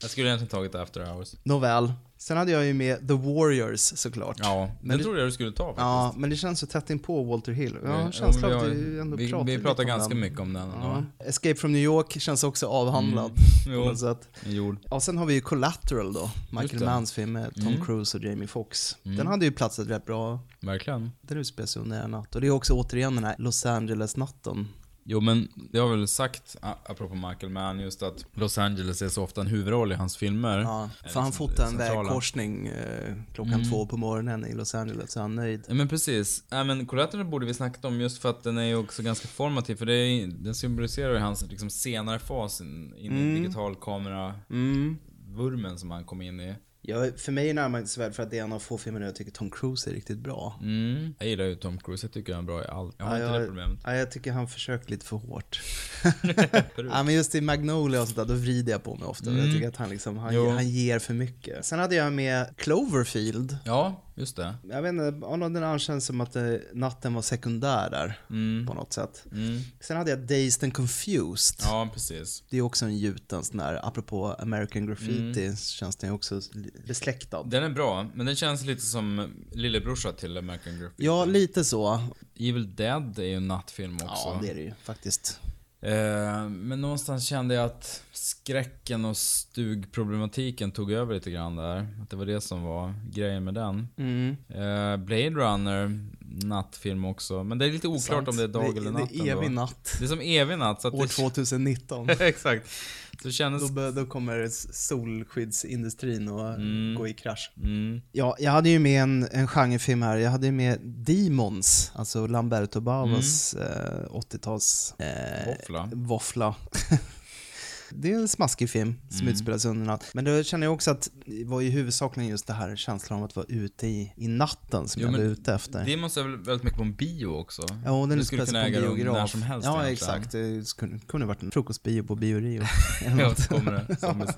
[SPEAKER 2] Jag skulle egentligen tagit After Hours.
[SPEAKER 1] Nåväl. Sen hade jag ju med The Warriors såklart.
[SPEAKER 2] Ja,
[SPEAKER 1] Men
[SPEAKER 2] den
[SPEAKER 1] det-
[SPEAKER 2] trodde jag du skulle ta faktiskt.
[SPEAKER 1] Ja, men det känns så tätt in på Walter Hill. Jag har en
[SPEAKER 2] Ja,
[SPEAKER 1] känsla att vi ändå
[SPEAKER 2] vi-
[SPEAKER 1] pratar
[SPEAKER 2] vi pratar ganska
[SPEAKER 1] den.
[SPEAKER 2] mycket om den
[SPEAKER 1] Ja. Escape from New York känns också avhandlad
[SPEAKER 2] Mm. Jo.
[SPEAKER 1] sätt.
[SPEAKER 2] Jo.
[SPEAKER 1] Och sen har vi ju Collateral då, Michael. Manns film med Tom
[SPEAKER 2] Mm.
[SPEAKER 1] Cruise och Jamie Foxx.
[SPEAKER 2] Mm.
[SPEAKER 1] Den hade ju platsat rätt bra.
[SPEAKER 2] Verkligen.
[SPEAKER 1] Den utspelar sig under en natt. Och det är också återigen den här Los Angeles-natten.
[SPEAKER 2] Jo men det har väl sagt, apropå Michael Mann, just att Los Angeles är så ofta en huvudroll i hans filmer.
[SPEAKER 1] Ja, för han
[SPEAKER 2] liksom
[SPEAKER 1] fotade
[SPEAKER 2] det
[SPEAKER 1] en vägkorsning eh, klockan
[SPEAKER 2] Mm.
[SPEAKER 1] två på morgonen i Los Angeles, så han är nöjd.
[SPEAKER 2] Ja men precis. Ja, men Collateral borde vi snackat om just för att den är ju också ganska formativ. För det är, den symboliserar ju hans liksom, senare fas in, in i
[SPEAKER 1] Mm.
[SPEAKER 2] digital kamera
[SPEAKER 1] Mm.
[SPEAKER 2] vurmen som han kom in i.
[SPEAKER 1] Ja, för mig är närmast väl för att det är en av få filmer där jag tycker Tom Cruise är riktigt bra.
[SPEAKER 2] Mm. Jag gillar ju Tom Cruise, jag tycker han är bra i allt. Jag har
[SPEAKER 1] ja,
[SPEAKER 2] inte
[SPEAKER 1] jag,
[SPEAKER 2] det problemet.
[SPEAKER 1] Ja, jag tycker han försöker lite för hårt. ja, men just i Magnolia och sådär, då vrider jag på mig ofta.
[SPEAKER 2] Mm.
[SPEAKER 1] Jag tycker att han, liksom, han, han ger för mycket. Sen hade jag med Cloverfield.
[SPEAKER 2] Ja, just det.
[SPEAKER 1] Jag vet inte, av någon annan känns som att eh, natten var sekundär där.
[SPEAKER 2] Mm.
[SPEAKER 1] På något sätt.
[SPEAKER 2] Mm.
[SPEAKER 1] Sen hade jag Dazed and Confused.
[SPEAKER 2] Ja, precis.
[SPEAKER 1] Det är också en gjuten sån där, apropå American Graffiti,
[SPEAKER 2] Mm.
[SPEAKER 1] så känns den också besläktad.
[SPEAKER 2] Den är bra, men den känns lite som lillebrorsa till American Graffiti.
[SPEAKER 1] Ja, lite så.
[SPEAKER 2] Evil Dead är ju en nattfilm också.
[SPEAKER 1] Ja, det är det ju faktiskt.
[SPEAKER 2] Eh, men någonstans kände jag att skräcken och stugproblematiken tog över lite grann där. Att det var det som var grejen med den.
[SPEAKER 1] Mm.
[SPEAKER 2] Eh, Blade Runner, nattfilm också. Men det är lite oklart
[SPEAKER 1] Sant.
[SPEAKER 2] om det är dag
[SPEAKER 1] Det-
[SPEAKER 2] eller
[SPEAKER 1] det är
[SPEAKER 2] natt ändå.
[SPEAKER 1] evig natt.
[SPEAKER 2] Det är som evig natt. Så
[SPEAKER 1] År
[SPEAKER 2] det...
[SPEAKER 1] 2019.
[SPEAKER 2] Exakt. Så kändes...
[SPEAKER 1] Då, då kommer solskyddsindustrin att
[SPEAKER 2] Mm.
[SPEAKER 1] gå i krasch.
[SPEAKER 2] Mm.
[SPEAKER 1] Ja, jag hade ju med en, en genrefilm här. Jag hade ju med Demons, alltså Lamberto Bavas eh, 80-tals... Eh,
[SPEAKER 2] Våffla.
[SPEAKER 1] Våffla. Det är en smaskig film som
[SPEAKER 2] Mm.
[SPEAKER 1] utspelar sig under natt. Men då känner jag också att det var ju huvudsakligen just det här känslan av att vara ute i, i natten som
[SPEAKER 2] Jo,
[SPEAKER 1] jag var ute efter.
[SPEAKER 2] Det måste väl väldigt mycket på en bio också?
[SPEAKER 1] Ja, och den utspelar sig på en
[SPEAKER 2] rum när
[SPEAKER 1] biograf.
[SPEAKER 2] som helst
[SPEAKER 1] Ja, exakt. Det skulle, kunde varit en frukostbio på Bio Rio.
[SPEAKER 2] Ja, så kommer det.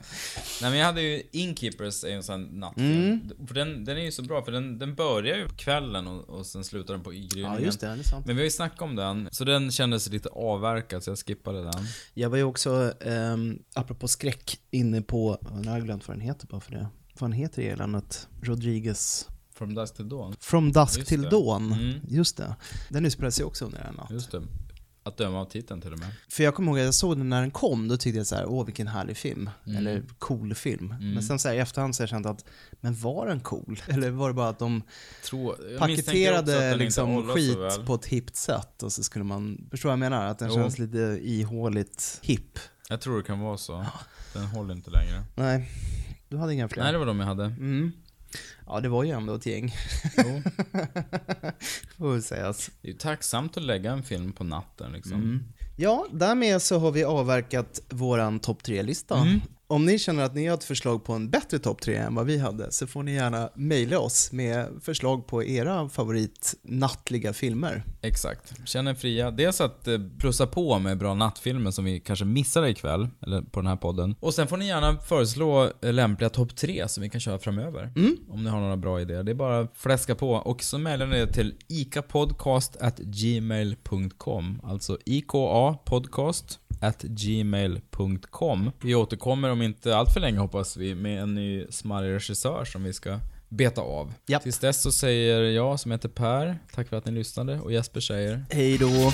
[SPEAKER 2] Nej men jag hade ju Innkeepers är ju en sån här nattfilm.
[SPEAKER 1] Mm.
[SPEAKER 2] För den, den är ju så bra för den, den börjar ju på kvällen och, och sen slutar den på gryningen.
[SPEAKER 1] Ja, just det, det är sant.
[SPEAKER 2] Men vi har ju snackat om den, så den kändes lite avverkad så jag skippade den.
[SPEAKER 1] Jag var ju också, um, apropå skräck, inne på, nu har jag glömt vad den heter bara för det. Vad heter i eländet? Rodriguez.
[SPEAKER 2] From Dusk Till Dawn.
[SPEAKER 1] From Dusk
[SPEAKER 2] Just
[SPEAKER 1] till
[SPEAKER 2] det.
[SPEAKER 1] Dawn.
[SPEAKER 2] Mm.
[SPEAKER 1] Just det. Den utspelar sig också under en natt.
[SPEAKER 2] Just det. Att döma av titeln till och med.
[SPEAKER 1] För jag kommer ihåg att jag såg den när den kom, då tyckte jag så här, åh vilken härlig film.
[SPEAKER 2] Mm.
[SPEAKER 1] Eller cool film.
[SPEAKER 2] Mm.
[SPEAKER 1] Men sen så här, i efterhand så har jag känt att, men var den cool? Eller var det bara att de
[SPEAKER 2] att
[SPEAKER 1] paketerade liksom skit på ett hippt sätt och så skulle man, förstår vad jag menar? Att den
[SPEAKER 2] Jo.
[SPEAKER 1] känns lite ihåligt hipp.
[SPEAKER 2] Jag tror det kan vara så. Den håller inte längre.
[SPEAKER 1] Nej, du hade inga fler?
[SPEAKER 2] Nej, det var de jag hade.
[SPEAKER 1] Mm. Ja, det var ju ändå ett gäng.
[SPEAKER 2] Jo.
[SPEAKER 1] Får sägas.
[SPEAKER 2] Det är ju tacksamt att lägga en film på natten liksom.
[SPEAKER 1] Mm. Ja, därmed så har vi avverkat våran topp tre-lista.
[SPEAKER 2] Mm.
[SPEAKER 1] Om ni känner att ni har ett förslag på en bättre topp tre än vad vi hade så får ni gärna mejla oss med förslag på era favorit nattliga filmer.
[SPEAKER 2] Exakt. Känn er fria. Dels att eh, plussa på med bra nattfilmer som vi kanske missade ikväll, eller på den här podden. Och sen får ni gärna föreslå eh, lämpliga topp tre som vi kan köra framöver.
[SPEAKER 1] Mm.
[SPEAKER 2] Om ni har några bra idéer. Det är bara att fläska på. Och så mejlar ni till ikapodcast@gmail.com. Alltså IKA podcast gmail.com. Vi återkommer om inte allt för länge hoppas vi med en ny smarrig regissör som vi ska beta av.
[SPEAKER 1] Japp.
[SPEAKER 2] Tills dess så säger jag som heter Per, tack för att ni lyssnade och Jesper säger
[SPEAKER 1] Hej då!